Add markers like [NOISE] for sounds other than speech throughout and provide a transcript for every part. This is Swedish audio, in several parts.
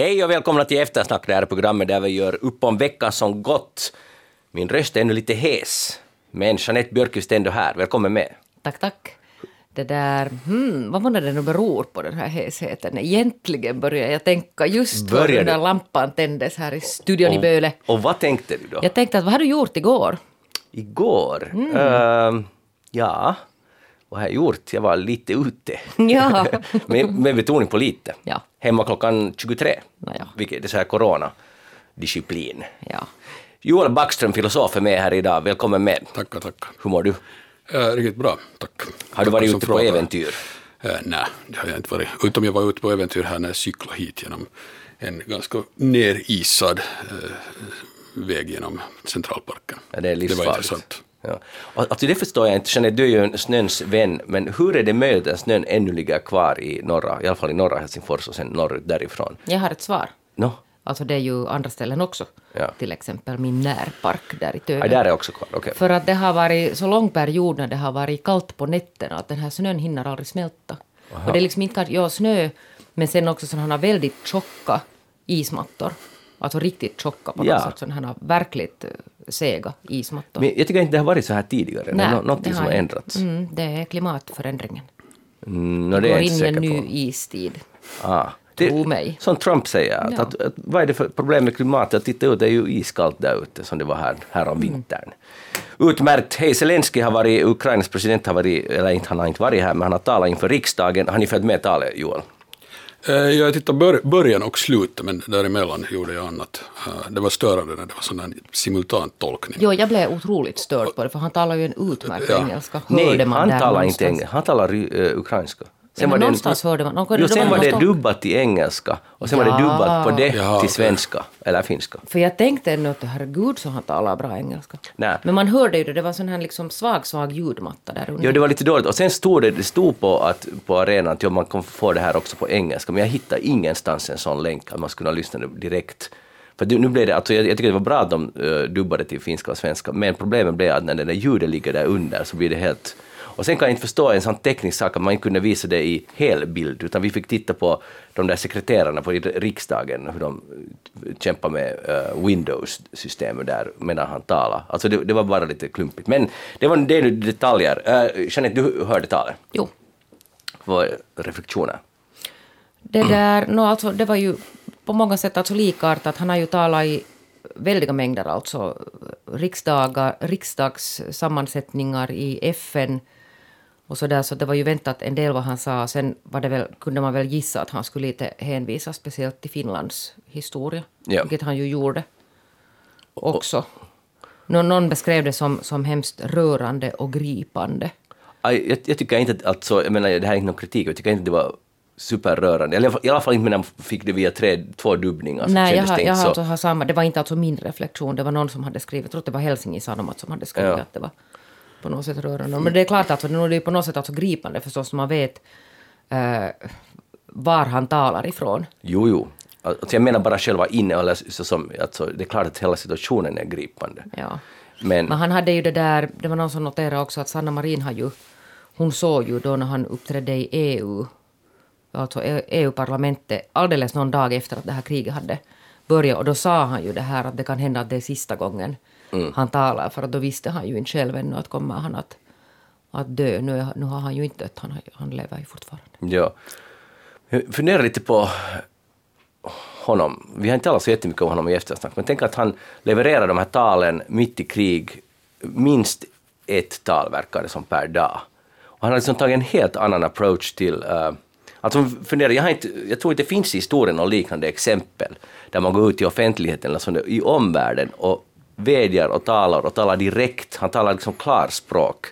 Hej och välkomna till Eftersnack, det här programmet där vi gör upp om veckan som gått. Min röst är ännu lite hes, men Jeanette Björkqvist är ändå här. Välkommen med. Tack, tack. Det där, hmm, vad månne det nu beror på den här hesheten? Egentligen började jag tänka just Började? den där lampan tändes här i studion i Böle. Och vad tänkte du då? Jag tänkte att vad har du gjort igår? Igår? Mm. Ehm, ja, vad har jag gjort? Jag var lite ute. Ja. [LAUGHS] med, med betoning på lite. Ja. Hemma klockan 23, Nåja. vilket är så här coronadisciplin. Ja. Joel Backström, filosof, är med här idag. Välkommen med. Tackar, tackar. Hur mår du? Äh, riktigt bra, tack. Har du varit ute på äventyr? Äh, nej, det har jag inte varit. Utom jag var ute på äventyr här när jag cyklade hit genom en ganska nerisad äh, väg genom Centralparken. Ja, det är det var livsfarligt. intressant. Ja. Alltså det förstår jag inte, Jeanette, du är ju en snöns vän, men hur är det möjligt att snön ännu ligger kvar i norra, i alla fall i norra Helsingfors och sen norrut därifrån? Jag har ett svar. No. Alltså det är ju andra ställen också. Ja. Till exempel min närpark där i Töve. Ja, där är också kvar, okej. För att det har varit så lång period när det har varit kallt på nätterna att den här snön hinner aldrig smälta. Och det är liksom inte ja snö, men sen också sådana väldigt tjocka ismattor. Alltså riktigt tjocka på Ja. något sätt, sådana här verkligt eh, sega ismattor. Men jag tycker inte det har varit så här tidigare, Nej, nå- någonting som har ändrats. Mm, det är klimatförändringen. Mm, no, det går in i en ny på. istid. Ah. Det, mig. Som Trump säger, att, Ja. att, att, vad är det för problem med klimatet? Att titta ut, det är ju iskallt där ute som det var här, här om Mm. vintern. Utmärkt. Hej, Zelensky har varit, Ukrainas president har varit, eller inte, han har inte varit här, men han har talat inför riksdagen. Har ni följt med talet, Joel? Äh, jag tittade bör, början och slutet, men däremellan gjorde jag annat. Äh, det var störande när det var sån här simultan tolkning. Jo, jag blev otroligt störd på det, för han talar ju en utmärkt Ja. engelska. Nej, Hörde man han talar inte engelska, han talar uh, ukrainska. Ja, men någonstans hörde man- Jo, det sen var var det dubbat till engelska och sen var det Ja. dubbat på det Jaha, till svenska, eller finska. För jag tänkte ännu att herregud så han talar bra engelska. Nej. Men man hörde ju det, det var sån här liksom svag, svag ljudmatta där under. Jo, det var lite dåligt. Och sen stod det, det stod på, att, på arenan att ja, man kan få det här också på engelska, men jag hittade ingenstans en sån länk att man skulle kunna lyssna direkt. För nu blev det, alltså jag, jag tycker det var bra att de uh, dubbade till finska och svenska, men problemet blev att när det där ljudet ligger där under så blir det helt... Och sen kan jag inte förstå en sån teknisk sak att man inte kunde visa det i hel bild, utan vi fick titta på de där sekreterarna på riksdagen, hur de kämpar med uh, Windows-systemet där medan han talar. Alltså det, det var bara lite klumpigt. Men det var är nu detaljer. Uh, Jeanette, du hörde talet. Jo. Vad reflektioner? Det där, no, alltså, det var ju på många sätt alltså likartat. Han har ju talat i väldiga mängder, alltså riksdagar, riksdagssammansättningar i FN och så där, så det var ju väntat en del vad han sa. Sen var det väl, kunde man väl gissa att han skulle lite hänvisa speciellt till Finlands historia, Ja. vilket han ju gjorde också. Nå, någon beskrev det som, som hemskt rörande och gripande. Jag, jag tycker inte att, alltså, jag menar, det här är inte någon kritik, jag tycker inte det var superrörande. Eller i alla fall- inte när man fick det via tre, två dubbningar. så Nej, jag har, jag har så. alltså har samma. Det var inte alltså min reflektion, det var någon som hade skrivit, jag tror att det var Helsingin Sanomat som hade skrivit Ja. att det var på något sätt rörande. Men det är klart att alltså, det är på något sätt alltså gripande förstås, man vet eh, var han talar ifrån. Jo, jo. Alltså, jag menar bara själva innehållet, som, alltså, det är klart att hela situationen är gripande. Ja. Men, Men han hade ju det där, det var någon som noterade också att Sanna Marin har ju, hon såg ju då när han uppträdde i EU, alltså EU-parlamentet, alldeles någon dag efter att det här kriget hade börjat, och då sa han ju det här att det kan hända att det är sista gången han talar, för att då visste han ju inte själv ännu att kommer han att, att dö. Nu, är, nu har han ju inte dött, han, han lever ju fortfarande. ja. Jag funderar lite på honom. Vi har inte talat så jättemycket om honom i eftersnack, men tänk att han levererar de här talen mitt i krig, minst ett tal verkar det som per dag. Och han har liksom tagit en helt annan approach till uh, Alltså fundera, jag, har inte, jag tror inte det finns i historien något liknande exempel där man går ut i offentligheten, alltså i omvärlden och vädjar och talar och talar direkt, han talar liksom klarspråk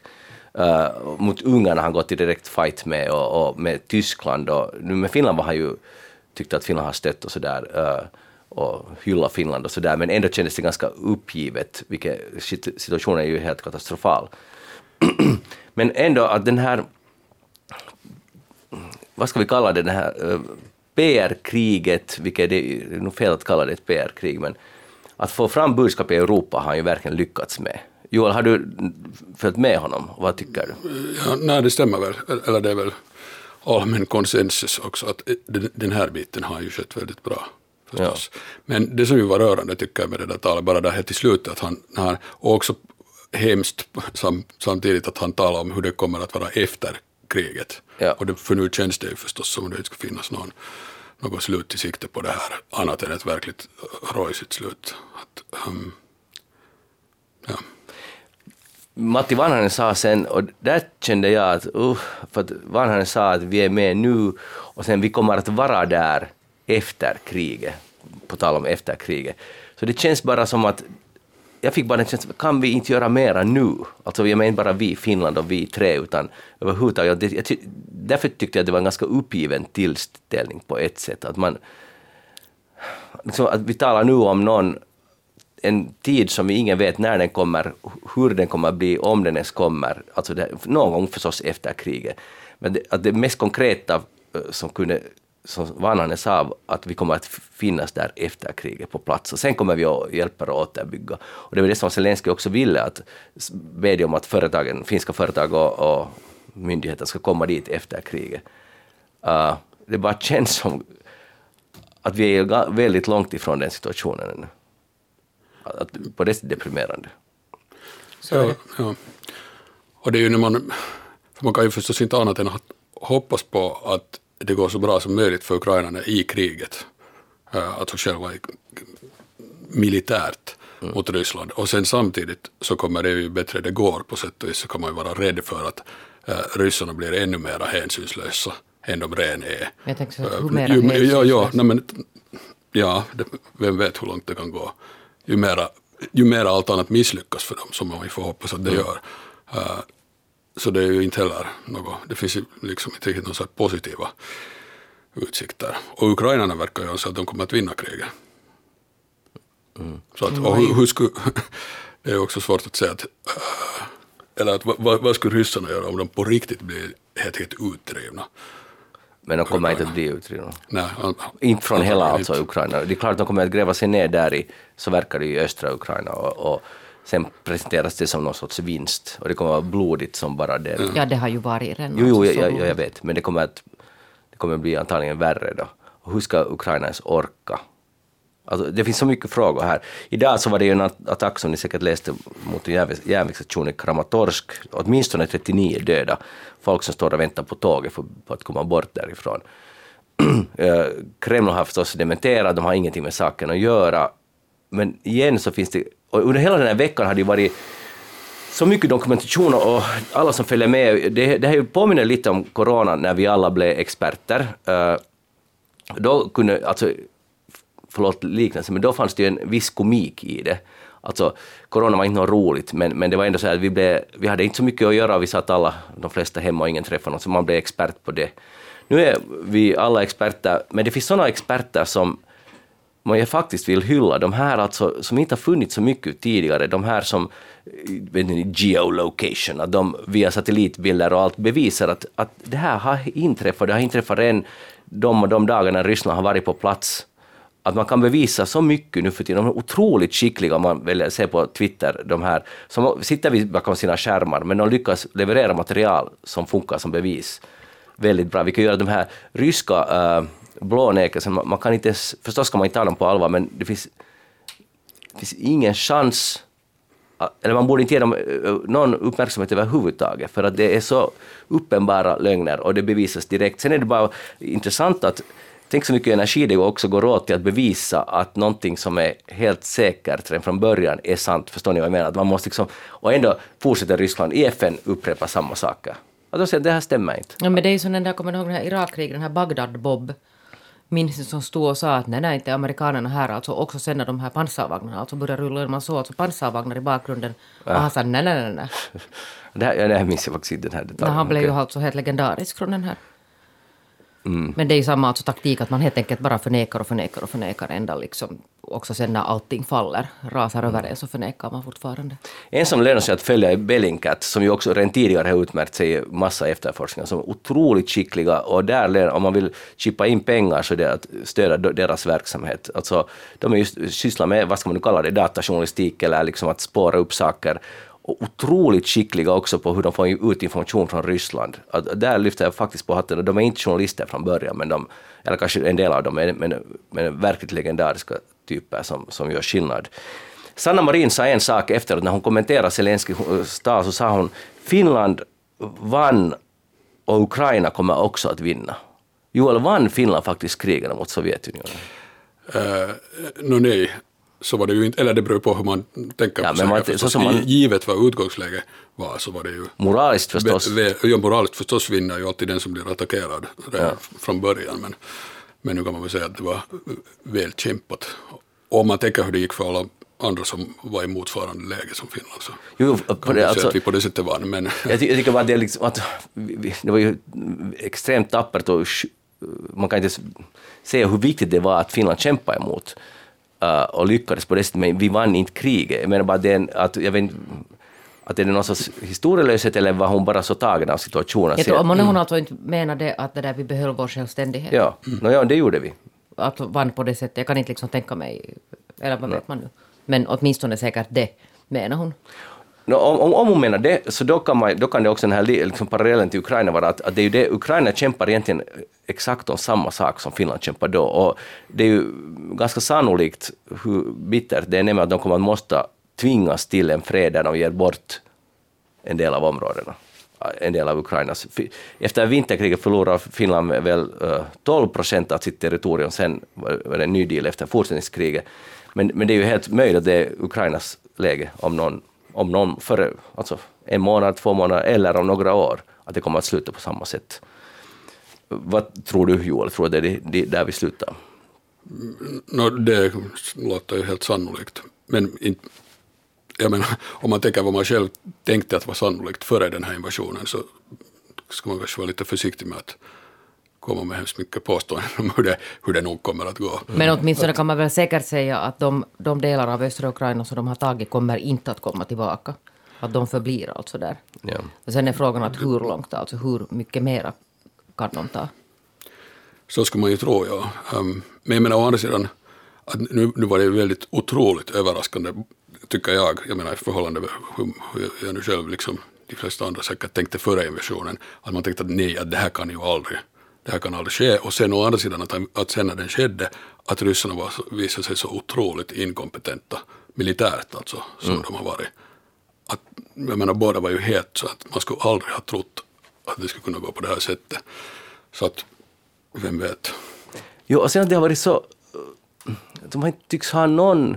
uh, mot ungarna han gått i direkt fight med och, och med Tyskland och nu med Finland var han ju tyckte att Finland har stött och sådär uh, och hylla Finland och sådär men ändå kändes det ganska uppgivet, vilket situationen är ju helt katastrofal. [CLEARS THROAT] men ändå att den här vad ska vi kalla det, det här eh, uh, PR-kriget, vilket det är nog fel att kalla det ett PR-krig, men att få fram budskap i Europa har han ju verkligen lyckats med. Joel, har du följt med honom? Vad tycker du? Ja, nej, det stämmer väl. Eller det är väl allmän konsensus också att den- här biten har ju skett väldigt bra. Förstås. Men det som ju var rörande tycker jag med det där talet, bara där till slutet, att han, när han och också hemskt sam, samtidigt att han talar om hur det kommer att vara efter kriget. Ja. Och det, för nu känns det ju förstås som om det inte ska finnas någon, något slut i sikte på det här, annat än ett verkligt rojsigt slut. Att, um, ja. Matti Vanhanen sa sen, och där kände jag att, uh, för att Vanhanen sa att vi är med nu och sen vi kommer att vara där efter kriget, på tal om efter kriget. Så det känns bara som att, jag fick bara den känslan, kan vi inte göra mera nu? Alltså jag menar inte bara vi, Finland och vi tre, utan överhuvudtaget. Jag, jag, därför tyckte jag att det var en ganska uppgiven tillställning på ett sätt. Att man, liksom att vi talar nu om någon en tid som vi ingen vet när den kommer, hur den kommer att bli, om den ens kommer, alltså det, någon gång förstås efter kriget. Men det, att det mest konkreta eh, som kunde som Vanhanen sa, att vi kommer att finnas där efter kriget på plats. Och sen kommer vi att hjälpa och återbygga. Och det var det som Zelenskyj också ville, att bedja om att företagen, finska företag och, och myndigheter ska komma dit efter kriget. Uh, det bara känns som att vi är väldigt långt ifrån den situationen ännu. Att, på det sättet deprimerande. Så är ja, ja. Och det är ju när man, för man kan ju förstås inte annat än att hoppas på att det går så bra som möjligt för ukrainarna i kriget. Uh, alltså själva militärt mot Ryssland. Och sen samtidigt så kommer det ju bättre det går på sätt och vis så kan man ju vara rädd för att uh, ryssarna blir ännu mer hänsynslösa än de redan är. Jag så att Eh, hur mera ju, ja, ja, hänsynslösa? nej, men, ja det, vem vet hur långt det kan gå. Ju mera, ju mera allt annat misslyckas för dem, som man får hoppas att det gör. Så det är ju inte heller något, det finns ju liksom inte riktigt några positiva utsikter. Och ukrainarna verkar ju anse att de kommer att vinna kriget. Så att, och hur, hur skulle, [LAUGHS] det är också svårt att säga att, eh, eller att, vad, vad skulle ryssarna göra om de på riktigt blir helt, helt utdrivna? Men de kommer inte att bli utrivna. Nej, an- Inte från hela alltså. Ukraina. Det är klart att de kommer att gräva sig ner där i, så verkar det i östra Ukraina och, och sen presenteras det som någon sorts vinst och det kommer att vara blodigt som bara det. Ja, det har ju varit redan. Jo, jo, alltså, jag, så- jag, jag vet, men det kommer att det kommer att bli antagligen värre då. Och hur ska Ukraina ens orka? Alltså, det finns så mycket frågor här. Idag så var det ju en at- attack som ni säkert läste mot en järnvägs- järnvägsstation i Kramatorsk. Åtminstone 39 döda. Folk som står och väntar på tåget för, på att komma bort därifrån. [CLEARS THROAT] Eh, Kreml har förstås dementerat, de har ingenting med saken att göra. Men igen så finns det, och under hela den här veckan har det ju varit så mycket dokumentation och alla som följer med, det, det här ju påminner lite om corona när vi alla blev experter. Eh, då kunde, alltså, förlåt liknelsen, men då fanns det ju en viss komik i det. Alltså, corona var inte något roligt, men, men det var ändå så att vi, blev, vi hade inte så mycket att göra och vi satt alla, de flesta hemma och ingen träffade någon, så man blev expert på det. Nu är vi alla experter, men det finns sådana experter som man jag faktiskt vill hylla, de här alltså, som inte har funnits så mycket tidigare, de här som vet ni, geolocation, att de via satellitbilder och allt bevisar att, att det här har inträffat, det har inträffat redan de och de dagarna Ryssland har varit på plats. Att man kan bevisa så mycket nu för tiden, de är otroligt skickliga om man väljer se på Twitter, de här. Som sitter vid bakom sina skärmar, men de lyckas leverera material som funkar som bevis. Väldigt bra. Vi kan göra de här ryska uh, blånekelsen, man, man kan inte ens, förstås kan man inte ta dem på allvar, men det finns, det finns ingen chans, eller man borde inte ge dem någon uppmärksamhet överhuvudtaget, för att det är så uppenbara lögner och det bevisas direkt. Sen är det bara intressant att Tänk så mycket energi det också går åt till att bevisa att någonting som är helt säkert redan från början är sant. Förstår ni vad jag menar? Att man måste liksom, och ändå fortsätter Ryssland i FN upprepa samma saker. Att de säger att det här stämmer inte. Ja, men det är ju som den där, kommer ni ihåg den här Irakkriget, den här Bagdad-Bob, minns som stod och sa att nej, nej, inte amerikanerna här, alltså också sen när de här pansarvagnarna alltså började rulla in, man såg alltså pansarvagnar i bakgrunden, och han sa nej, nej, [LAUGHS] nej, nej. Det här, ja, det här minns jag faktiskt inte den här Men detaljen. han blev ju alltså helt legendarisk från den här. Men det är ju samma alltså taktik att man helt enkelt bara förnekar och förnekar och förnekar ända liksom. Också sen när allting faller, rasar över en så förnekar man fortfarande. En som lönar sig att följa är Bellingcat, som ju också redan tidigare har utmärkt sig i massa efterforskningar, som är otroligt skickliga och där, om man vill chippa in pengar så är det att stödja deras verksamhet. Alltså, de är just, sysslar med, vad ska man nu kalla det, datajournalistik eller liksom att spåra upp saker och otroligt skickliga också på hur de får ut information från Ryssland. Att där lyfter jag faktiskt på hatten. De är inte journalister från början, men de, eller kanske en del av dem, men, men, men verkligt legendariska typer som, som gör skillnad. Sanna Marin sa en sak efteråt när hon kommenterade Zelenskyjs eh, tal, så sa hon Finland vann och Ukraina kommer också att vinna. Joel, vann Finland faktiskt krigen mot Sovjetunionen? Eh, uh, no, nej, så var det ju inte, eller det beror på hur man tänker ja, på men man, så som man, Givet vad utgångsläget var så var det ju... Moraliskt förstås. ja, moraliskt förstås vinner ju alltid den som blir attackerad ja. från början, men, men nu kan man väl säga att det var väl kämpat. Och om man tänker hur det gick för alla andra som var i motsvarande läge som Finland så jo, kan det, alltså, att vi på det sättet vann. Men... Jag, tycker, jag tycker bara det, liksom, att det var ju extremt tappert och man kan inte se hur viktigt det var att Finland kämpade emot uh, och lyckades på det sättet, men vi vann inte kriget. Jag menar bara det, att, jag vet, att är det någon sorts historielöshet eller var hon bara så tagen av situationen? Jag tror, mm. hon alltså inte menade att det där vi behöll vår självständighet. Ja, mm. no, ja det gjorde vi. Att vann på det sättet, jag kan inte liksom tänka mig, eller vad vet man nu? Men åtminstone säkert det menar hon. No, om, om hon menar det, så då kan, man, då kan det också den här liksom parallellen till Ukraina vara att, att det är ju det, Ukraina kämpar egentligen exakt om samma sak som Finland kämpar då. Och det är ju ganska sannolikt hur bittert det är, nämligen att de kommer att måste tvingas till en fred där de ger bort en del av områdena en del av Ukrainas. Efter vinterkriget förlorade Finland väl 12 eh, procent av sitt territorium, sen var det en ny deal efter fortsättningskriget. Men, men det är ju helt möjligt att det är Ukrainas läge om någon, om någon före, alltså en månad, två månader eller om några år, att det kommer att sluta på samma sätt. Vad tror du Joel, tror du det är det, där vi slutar? No, det låter ju helt sannolikt. Men inte, jag menar, om man tänker vad man själv tänkte att var sannolikt före den här invasionen så ska man kanske vara lite försiktig med att komma med hemskt mycket påståenden om hur det, hur det nog kommer att gå. Men åtminstone kan man väl säkert säga att de, de delar av östra Ukraina som de har tagit kommer inte att komma tillbaka. Att de förblir alltså där. Ja. Och sen är frågan att hur långt, alltså hur mycket mera kan de ta? Så skulle man ju tro, ja. Um, men jag menar å andra sidan, att nu, nu var det väldigt otroligt överraskande, tycker jag, jag menar i förhållande till hur, hur jag nu själv, liksom de flesta andra säkert tänkte före invasionen, att man tänkte att nej, att det här kan ju aldrig det här kan aldrig ske. Och sen å andra sidan att, att sen när den skedde, att ryssarna var, visade sig så otroligt inkompetenta militärt alltså, som mm. de har varit. Att, jag menar båda var ju helt så att man skulle aldrig ha trott att det skulle kunna gå på det här sättet. Så att, vem vet. Jo, och sen att det har varit så, de har inte tycks ha någon,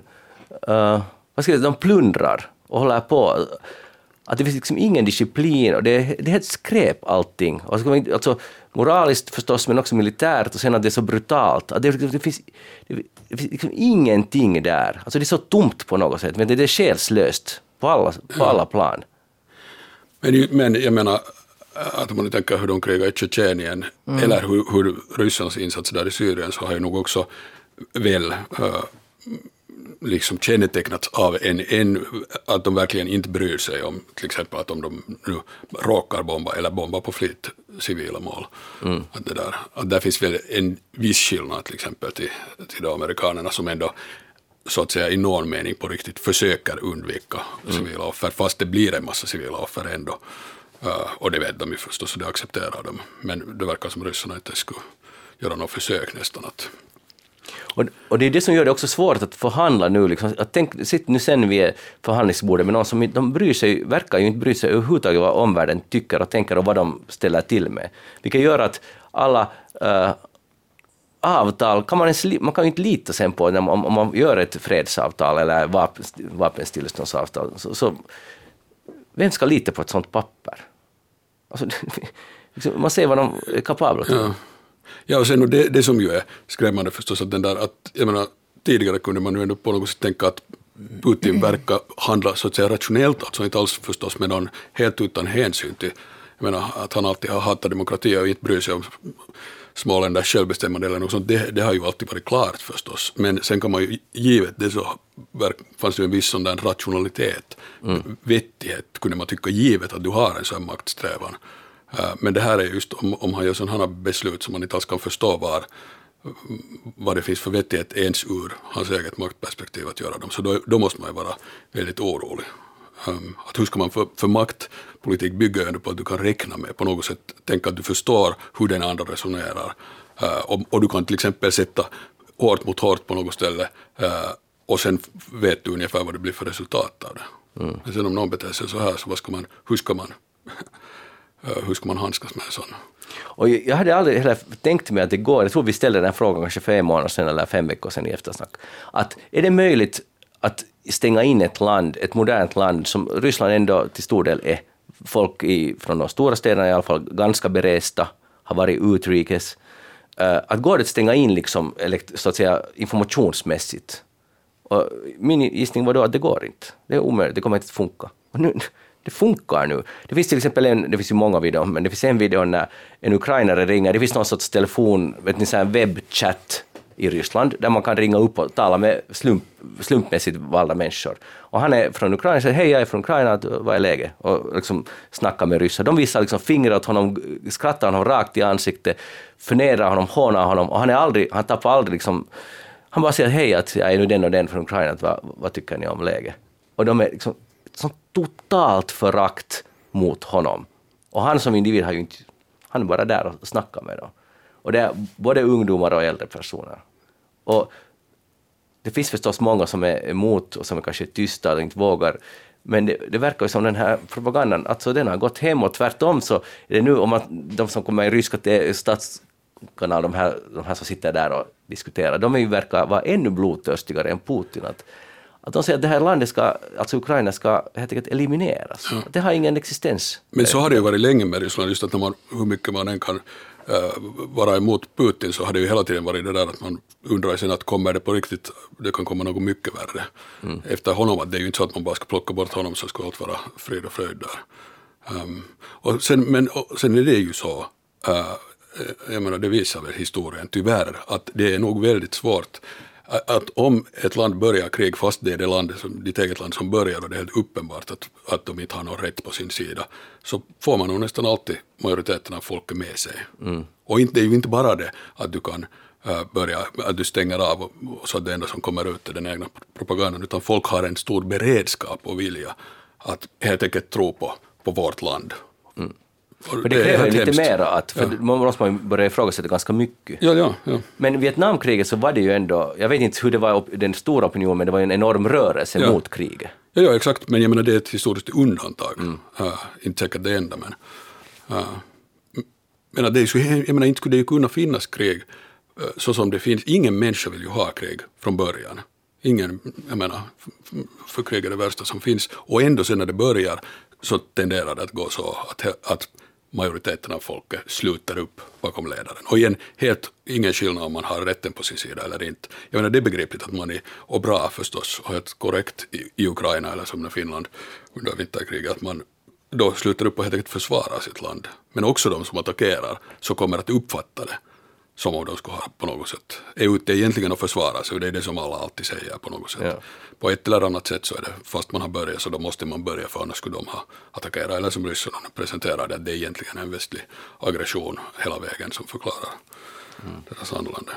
uh, vad ska jag säga, de plundrar och håller på. Att det finns liksom ingen disciplin och det, det är helt skräp allting. Alltså, moraliskt förstås, men också militärt och sen att det är så brutalt. Att det, det finns, det finns liksom ingenting där. Alltså det är så tomt på något sätt, men det, det är själslöst på alla, på alla plan. Men, men jag menar, att om man tänker hur de krigar i Tjetjenien mm. eller hur, hur Rysslands insats där i Syrien så har ju nog också väl uh, liksom kännetecknats av en, en, att de verkligen inte bryr sig om till exempel att om de nu råkar bomba eller bomba på flit civila mål. Mm. Att, det där, att där finns väl en viss skillnad till exempel till, till de amerikanerna som ändå så att säga i någon mening på riktigt försöker undvika mm. civila offer fast det blir en massa civila offer ändå. Uh, och det vet de ju förstås och det accepterar de. Men det verkar som ryssarna inte skulle göra något försök nästan att och, och, det är det som gör det också svårt att förhandla nu. Liksom. Att tänk, sitt nu sen vid förhandlingsbordet med någon som de bryr sig, verkar ju inte bry sig överhuvudtaget vad omvärlden tycker och tänker och vad de ställer till med. Vilket gör att alla äh, avtal kan man, ens, man kan ju inte lita sen på om, om man gör ett fredsavtal eller vapen, vapenstilleståndsavtal. Så, så, vem ska lita på ett sånt papper? Alltså, [LAUGHS] liksom, man ser vad de är kapabla till. Ja. Ja, och sen och det, det som ju är skrämmande förstås, att den där, att, jag menar, tidigare kunde man ju ändå på något sätt tänka att Putin [CLEARS THROAT] verkar handla så att säga rationellt, alltså inte alls förstås med någon helt utan hänsyn till, jag menar att han alltid har hatat demokrati och inte bryr sig om småländers självbestämmande eller något sånt, det, det, har ju alltid varit klart förstås. Men sen kan man ju, givet det så fanns det ju en viss sån där rationalitet, mm. vettighet kunde man tycka, givet att du har en sån maktsträvan. Eh, men det här är just om, om han gör sådana beslut som man inte alls kan förstå var, vad det finns för vettighet ens ur hans eget maktperspektiv att göra dem. Så då, då måste man ju vara väldigt orolig. Um, att hur ska man för, för maktpolitik bygga ändå på att du kan räkna med på något sätt, tänka att du förstår hur den andra resonerar. Och, och, du kan till exempel sätta hårt mot hårt på något ställe uh, och sen vet du ungefär vad det blir för resultat av det. Mm. Men sen om någon beter sig så här, så vad ska man, hur ska man, uh, [LAUGHS] hur ska man handskas med sån? Och jag hade aldrig heller tänkt mig att det går, jag tror vi ställde den frågan kanske för en månad sedan eller fem veckor sedan i eftersnack, att är det möjligt att stänga in ett land, ett modernt land som Ryssland ändå till stor del är, folk i, från de stora städerna i alla fall ganska beresta, har varit utrikes, uh, att går det att stänga in liksom, så att säga informationsmässigt? Och min gissning var då att det går inte. Det är omöjligt, det kommer inte att funka. Och nu, [LAUGHS] det funkar nu. Det finns till exempel en, det finns ju många videor, men det finns en video när en ukrainare ringer, det finns någon sorts telefon, vet ni, så här webbchatt i Ryssland, där man kan ringa upp och tala med slump, slumpmässigt valda människor. Och han är från Ukraina och säger hej, jag är från Ukraina, vad är läget? Och liksom snackar med ryssar. De visar liksom fingrar åt honom, skrattar honom rakt i ansiktet, förnedrar honom, hånar honom och han är aldrig, han tappar aldrig liksom, han bara säger hej, att jag är nu den och den från Ukraina, vad, vad tycker ni om läget? Och de är liksom sånt totalt förakt mot honom. Och han som individ har ju inte, han är bara där och snackar med dem. Och det är både ungdomar och äldre personer. Och det finns förstås många som är emot och som är kanske tysta och inte vågar. Men det, det verkar ju som den här propagandan, alltså den har gått hem och tvärtom så är det nu om man, de som kommer i ryska statskanal, de här, de här som sitter där och diskuterar, de är ju verkar vara ännu blodtörstigare än Putin. Att, att de säger att det här landet ska, alltså Ukraina ska helt enkelt elimineras. Ja. Det har ingen existens. Men så har det ju varit länge med Ryssland, just att man, hur mycket man än kan vara emot Putin så har det ju hela tiden varit det där att man undrar sen att kommer det på riktigt, det kan komma något mycket värre mm. efter honom. Att det är ju inte så att man bara ska plocka bort honom så ska allt vara frid och fröjd där. Um, och sen, men och sen är det ju så, uh, jag menar det visar väl historien tyvärr, att det är nog väldigt svårt att om ett land börjar krig, fast det är det land som, ditt eget land som börjar och det är helt uppenbart att, att de inte har någon rätt på sin sida, så får man nog nästan alltid majoriteten av folket med sig. Mm. Och inte, det är ju inte bara det att du kan börja, att du stänger av och, och så att det enda som kommer ut är den egna propagandan, utan folk har en stor beredskap och vilja att helt enkelt tro på, på vårt land. För det kräver ju lite mer, att, för ja. man måste man börja ifrågasätta ganska mycket. Ja, ja, ja. Men Vietnamkriget så var det ju ändå, jag vet inte hur det var den stora opinionen, men det var en enorm rörelse ja. mot kriget. Ja, ja, exakt, men jag menar det är ett historiskt undantag. Mm. Uh, inte säkert det enda, men... Uh, men det är så, jag menar, inte skulle det ju kunna finnas krig uh, så som det finns. Ingen människa vill ju ha krig från början. Ingen, jag menar, för krig är det värsta som finns. Och ändå sen när det börjar så tenderar det att gå så att, att majoriteten av folket sluter upp bakom ledaren. Och igen, helt ingen skillnad om man har rätten på sin sida eller inte. Jag menar det är begripligt att man är, och bra förstås, och helt korrekt i, i Ukraina eller som när Finland under vinterkriget, att man då sluter upp och helt enkelt försvarar sitt land. Men också de som attackerar så kommer att uppfatta det som om de skulle ha på något sätt, är ute egentligen att försvara sig, och det är det som alla alltid säger på något sätt. Ja. På ett eller annat sätt så är det, fast man har börjat så då måste man börja för annars skulle de ha attackerat, eller som ryssarna presenterar det, att det är egentligen en västlig aggression hela vägen som förklarar mm. deras handlande.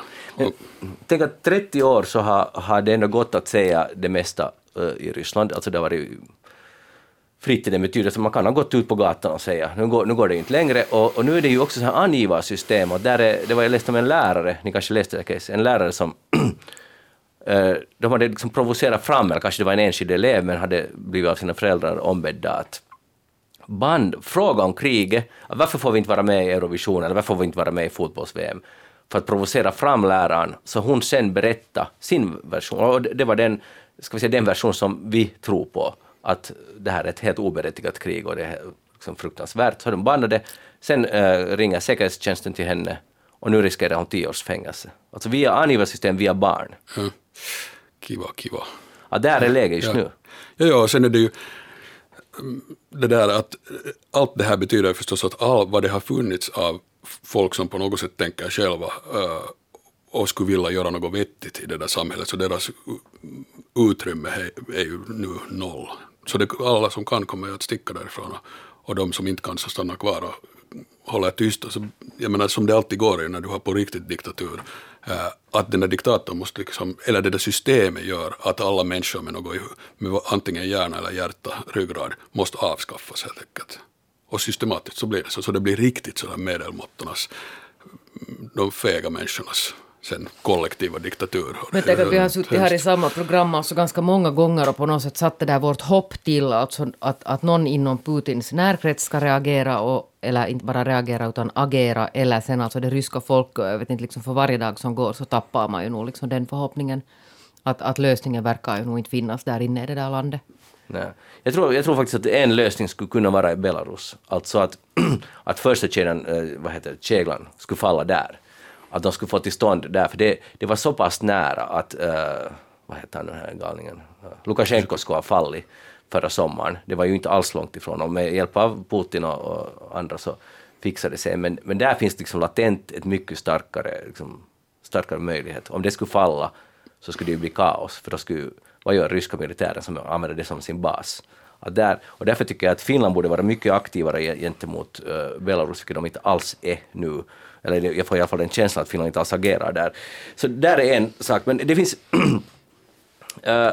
tänk att 30 år så har, har det ändå gått att säga det mesta uh, i Ryssland, alltså det har varit fritt betyder. Så man kan ha gått ut på gatan och säga nu går, nu går det inte längre och, och nu är det ju också så här angivarsystem och där är, det var jag läste om en lärare, ni kanske läste det case, en lärare som [CLEARS THROAT] eh, de hade liksom provocerat fram, eller kanske det var en enskild elev, men hade blivit av sina föräldrar ombedda att band, fråga om kriget, varför får vi inte vara med i Eurovision eller varför får vi inte vara med i fotbolls-VM? För att provocera fram läraren, så hon sen berättade sin version, och det var den, ska vi säga, den version som vi tror på att det här är ett helt oberättigat krig och det är liksom fruktansvärt. Så de bannade. Sen äh, ringer säkerhetstjänsten till henne och nu riskerar hon tio års fängelse. Alltså via angivarsystem via barn. Ja. Kiva, kiva. Ja, där är läget just ja. nu. Ja, ja, sen är det ju mm, det där att allt det här betyder förstås att all vad det har funnits av folk som på något sätt tänker själva uh, och skulle vilja göra något vettigt i det där samhället, så deras utrymme är, är ju nu noll. Så det, alla som kan kommer att sticka därifrån och, och de som inte kan så stannar kvar och håller tyst. Alltså, jag menar som det alltid går när du har på riktigt diktatur eh, att den där diktatorn måste liksom, eller det där systemet gör att alla människor med något med antingen hjärna eller hjärta, ryggrad, måste avskaffas helt enkelt. Och systematiskt så blir det så, så det blir riktigt sådär medelmåttornas, de fega människornas sen kollektiva diktatur. Men tänk att vi har suttit här i samma program alltså ganska många gånger och på något sätt satt det där vårt hopp till alltså att, att någon inom Putins närkrets ska reagera och, eller inte bara reagera utan agera eller sen alltså det ryska folket. Jag vet inte, liksom för varje dag som går så tappar man ju nog liksom den förhoppningen att, att lösningen verkar ju nog inte finnas där inne i det där landet. Nej. Jag, tror, jag tror faktiskt att en lösning skulle kunna vara i Belarus. Alltså att, [CLEARS THROAT] att första kedjan, eh, vad heter det, keglan skulle falla där att de skulle få till stånd där, för det, det var så pass nära att, uh, vad heter han den här galningen, uh, Lukasjenko skulle ha fallit förra sommaren. Det var ju inte alls långt ifrån och med hjälp av Putin och, och andra så fixade det sig. Men, men där finns liksom latent ett mycket starkare, liksom, starkare möjlighet. Om det skulle falla så skulle det ju bli kaos, för då skulle, vad gör ryska militären som använder det som sin bas? Att där, och därför tycker jag att Finland borde vara mycket aktivare gentemot uh, Belarus, vilket de inte alls är nu. Eller jag får i alla fall den känslan att Finland inte alls agerar där. Så där är en sak, men det finns... uh, [CLEARS THROAT]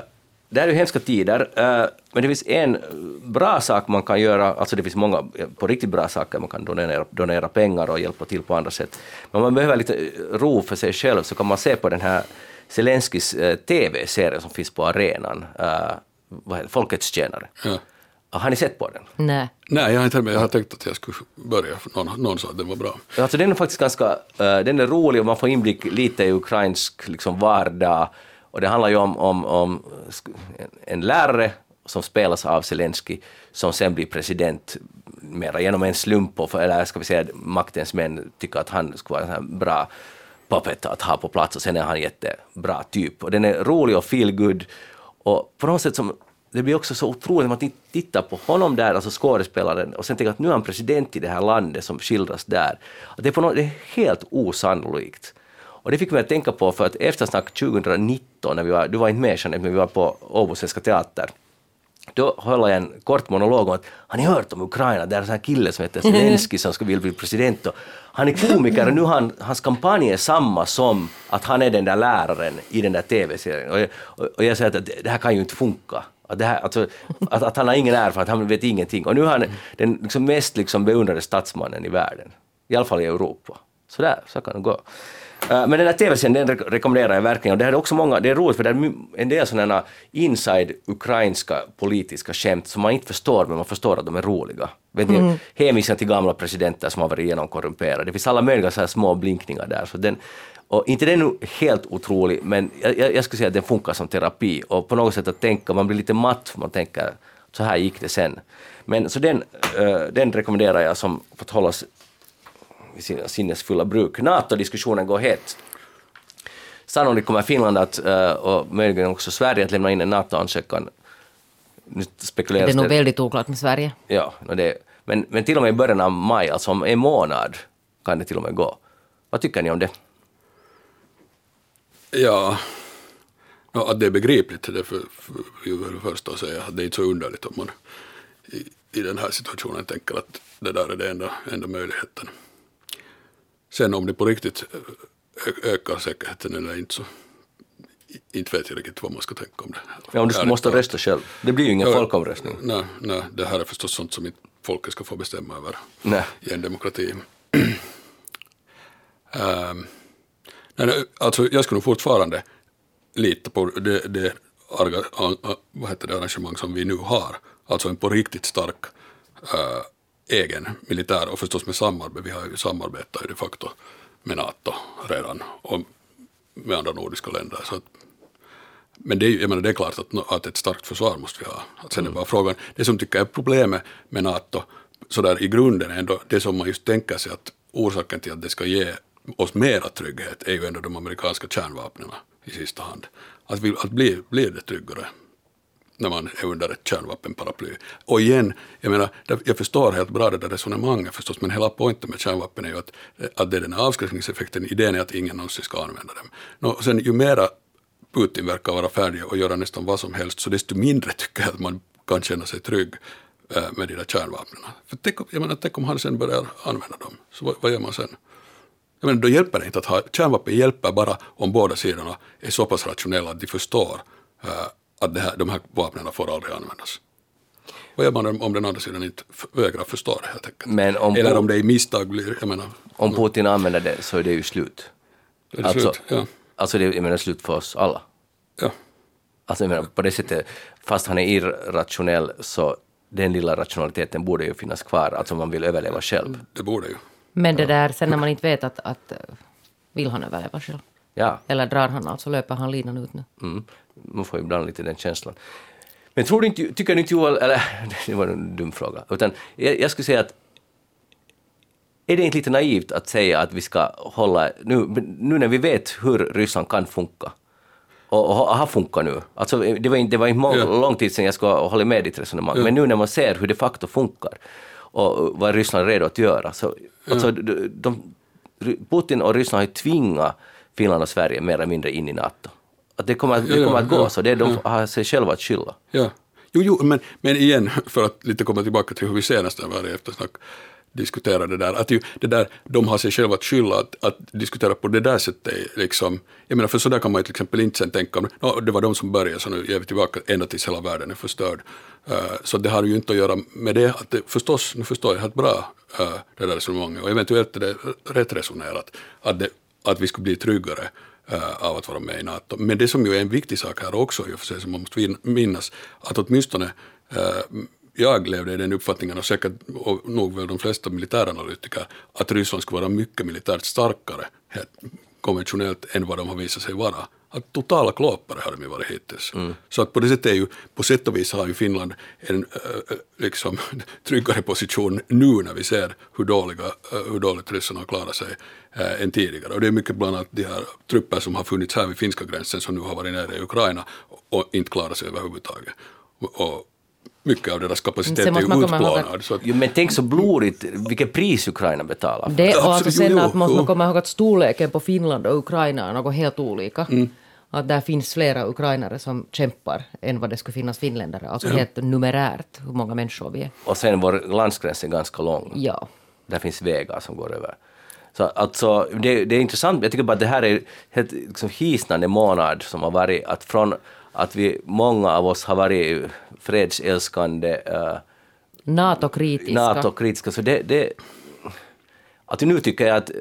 det här är ju hemska tider, uh, men det finns en bra sak man kan göra, alltså det finns många eh, på riktigt bra saker, man kan donera, donera pengar och hjälpa till på andra sätt. Men om man behöver lite ro för sig själv så kan man se på den här Zelenskis uh, TV-serie som finns på arenan, uh, Folkets tjänare. Ja. Har ni sett på den? Nej. Nej, jag har inte jag har tänkt att jag skulle börja, någon, någon sa att den var bra. Alltså den är faktiskt ganska, uh, den är rolig och man får inblick lite i ukrainsk liksom, vardag. Och det handlar ju om, om, om en lärare som spelas av Zelensky som sen blir president mera genom en slump, och, eller ska vi säga maktens män tycker att han skulle vara en bra puppet att ha på plats och sen är han jättebra typ. Och den är rolig och feel good och på något sätt som det blir också så otroligt när man tittar på honom där, alltså skådespelaren, och sen tänker att nu är han president i det här landet som skildras där. Att det, är på något, det är helt osannolikt. Och det fick mig att tänka på för att eftersnack 2019, när vi var, du var inte med Jeanette, men vi var på Åbo Svenska Teater, då höll jag en kort monolog om att har ni hört om Ukraina, där är en sån här kille som heter Zelensky som ska vilja bli president. Och han är komiker och nu han, hans kampanj är samma som att han är den där läraren i den där TV-serien. Och, och, och jag säger att det här kan ju inte funka. Att, det här, alltså, att, att han har ingen erfarenhet, han vet ingenting. Och nu är han den liksom mest liksom beundrade statsmannen i världen. I alla fall i Europa. Så där, så kan det gå. Eh, men den här tv-serien den rekommenderar jag verkligen. Och det här är också många, det är roligt för det är en del sådana inside ukrainska politiska skämt som man inte förstår men man förstår att de är roliga. Vet ni, mm. hänvisningar till gamla presidenter som har varit genomkorrumperade. Det finns alla möjliga så små blinkningar där. Så den, och inte den är helt otrolig, men jag, jag skulle säga att den funkar som terapi. Och på något sätt att tänka, man blir lite matt, man tänker så här gick det sen. Men så den, uh, den rekommenderar jag som fått hållas vid sina sinnesfulla bruk. NATO-diskussionen går het. Sannolikt kommer Finland att, uh, och möjligen också Sverige att lämna in en NATO-ansökan. Nu spekuleras det är nog väldigt oklart med Sverige. Ja, det, men, men till och med i början av maj, alltså om en månad, kan det till och med gå. Vad tycker ni om det? Ja, no, att det är begripligt det för, för, för det första att säga att det är inte så underligt om man i, i den här situationen tänker att det där är det enda, enda möjligheten. Sen om det på riktigt ökar säkerheten eller inte så inte vet jag riktigt vad man ska tänka om det. Ja, om du måste rösta själv. Det blir ju ingen ja, folkomröstning. Nej, nej, det här är förstås sånt som inte folket ska få bestämma över nej. i en demokrati. um, [CLEARS THROAT] Nej, alltså jag skulle fortfarande lita på det, det, arga, vad heter det arrangemang som vi nu har. Alltså en på riktigt stark äh, egen militär och förstås med samarbete. Vi har ju samarbetat de facto med NATO redan och med andra nordiska länder. Så att, men det är, jag menar, det är klart att, att ett starkt försvar måste vi ha. Att sen är mm. bara frågan, det som tycker jag är problemet med NATO, så där i grunden är ändå det som man just tänker sig att orsaken till att det ska ge oss mera trygghet är ju ändå de amerikanska kärnvapnen i sista hand. Att, vi, att bli, blir det tryggare när man är under ett kärnvapenparaply. Och igen, jag menar, jag förstår helt bra det där resonemanget förstås, men hela poängen med kärnvapen är ju att, att det är den här avskräckningseffekten, idén är att ingen någonsin ska använda dem. Nå, sen ju mera Putin verkar vara färdig att göra nästan vad som helst, så desto mindre tycker jag att man kan känna sig trygg eh, med de där kärnvapnen. För tänk, jag menar, tänk om han sen börjar använda dem, så vad, vad gör man sen? Jag menar, då hjälper det inte att ha, kärnvapen hjälper bara om båda sidorna är så pass rationella att de förstår uh, att här, de här vapnen får aldrig användas. Vad gör man om den andra sidan inte vägrar förstå det helt enkelt? Men om Eller om det i misstag blir, jag menar. Om Putin använder det så är det ju slut. Det alltså, slut? Ja. Alltså det är slut för oss alla. Ja. Alltså jag menar, på det sättet, fast han är irrationell så den lilla rationaliteten borde ju finnas kvar, alltså om man vill överleva själv. Det borde ju. Men det där, sen när man inte vet att, att vill han överleva själv? Ja. Eller drar han alltså, löper han linan ut nu? Mm. Man får ibland lite den känslan. Men tror du inte, tycker du inte Joel, eller [LAUGHS] det var en dum fråga, utan jag, jag skulle säga att är det inte lite naivt att säga att vi ska hålla, nu, nu när vi vet hur Ryssland kan funka, och, och har funkat nu. Alltså, det var inte, det var inte mång, ja. lång tid sedan jag skulle hålla med ditt resonemang, ja. men nu när man ser hur det facto funkar och vad Ryssland är redo att göra, så ja. alltså, de, de, Putin och Ryssland har ju tvingat Finland och Sverige mer eller mindre in i NATO. Att det kommer, det kommer att gå så, det är de har sig själva att skylla. Ja. Jo, jo, men, men igen, för att lite komma tillbaka till hur vi senast var i eftersnack, diskutera det där. Att ju, det där, de har sig själva att skylla att, att diskutera på det där sättet. Liksom, jag menar, för så där kan man ju till exempel inte sen tänka, no, det var de som började så nu ger vi tillbaka ända tills hela världen är förstörd. Uh, så det har ju inte att göra med det, att det, förstås, nu förstår jag helt bra uh, det där resonemanget och eventuellt är det rätt resonerat, att, det, att vi skulle bli tryggare uh, av att vara med i NATO. Men det som ju är en viktig sak här också, i och för sig, som man måste minnas, att åtminstone jag levde i den uppfattningen, och säkert och nog väl de flesta militäranalytiker, att Ryssland skulle vara mycket militärt starkare konventionellt än vad de har visat sig vara. Att totala klåpare har de ju varit hittills. Mm. Så att på det sättet är ju, på sätt och vis har ju Finland en äh, liksom, [LAUGHS] tryggare position nu när vi ser hur, dåliga, äh, hur dåligt ryssarna har klarat sig äh, än tidigare. Och det är mycket bland annat de här trupper som har funnits här vid finska gränsen som nu har varit nere i Ukraina och inte klarat sig överhuvudtaget. Och, mycket av deras kapacitet är utplånad. Att... Jo, men tänk så blodigt, vilket pris Ukraina betalar. För. Det, och alltså sen att måste man komma ihåg att storleken på Finland och Ukraina är något helt olika. Mm. Att där finns flera ukrainare som kämpar än vad det skulle finnas finländare. Alltså ja. helt numerärt hur många människor vi är. Och sen vår landsgräns är ganska lång. Ja. Där finns vägar som går över. Så alltså, det, det är intressant, jag tycker bara att det här är helt liksom, hisnande månad som har varit att från att vi, många av oss har varit fredsälskande uh, NATO-kritiska. NATO-kritiska. Så det, det, att nu tycker jag att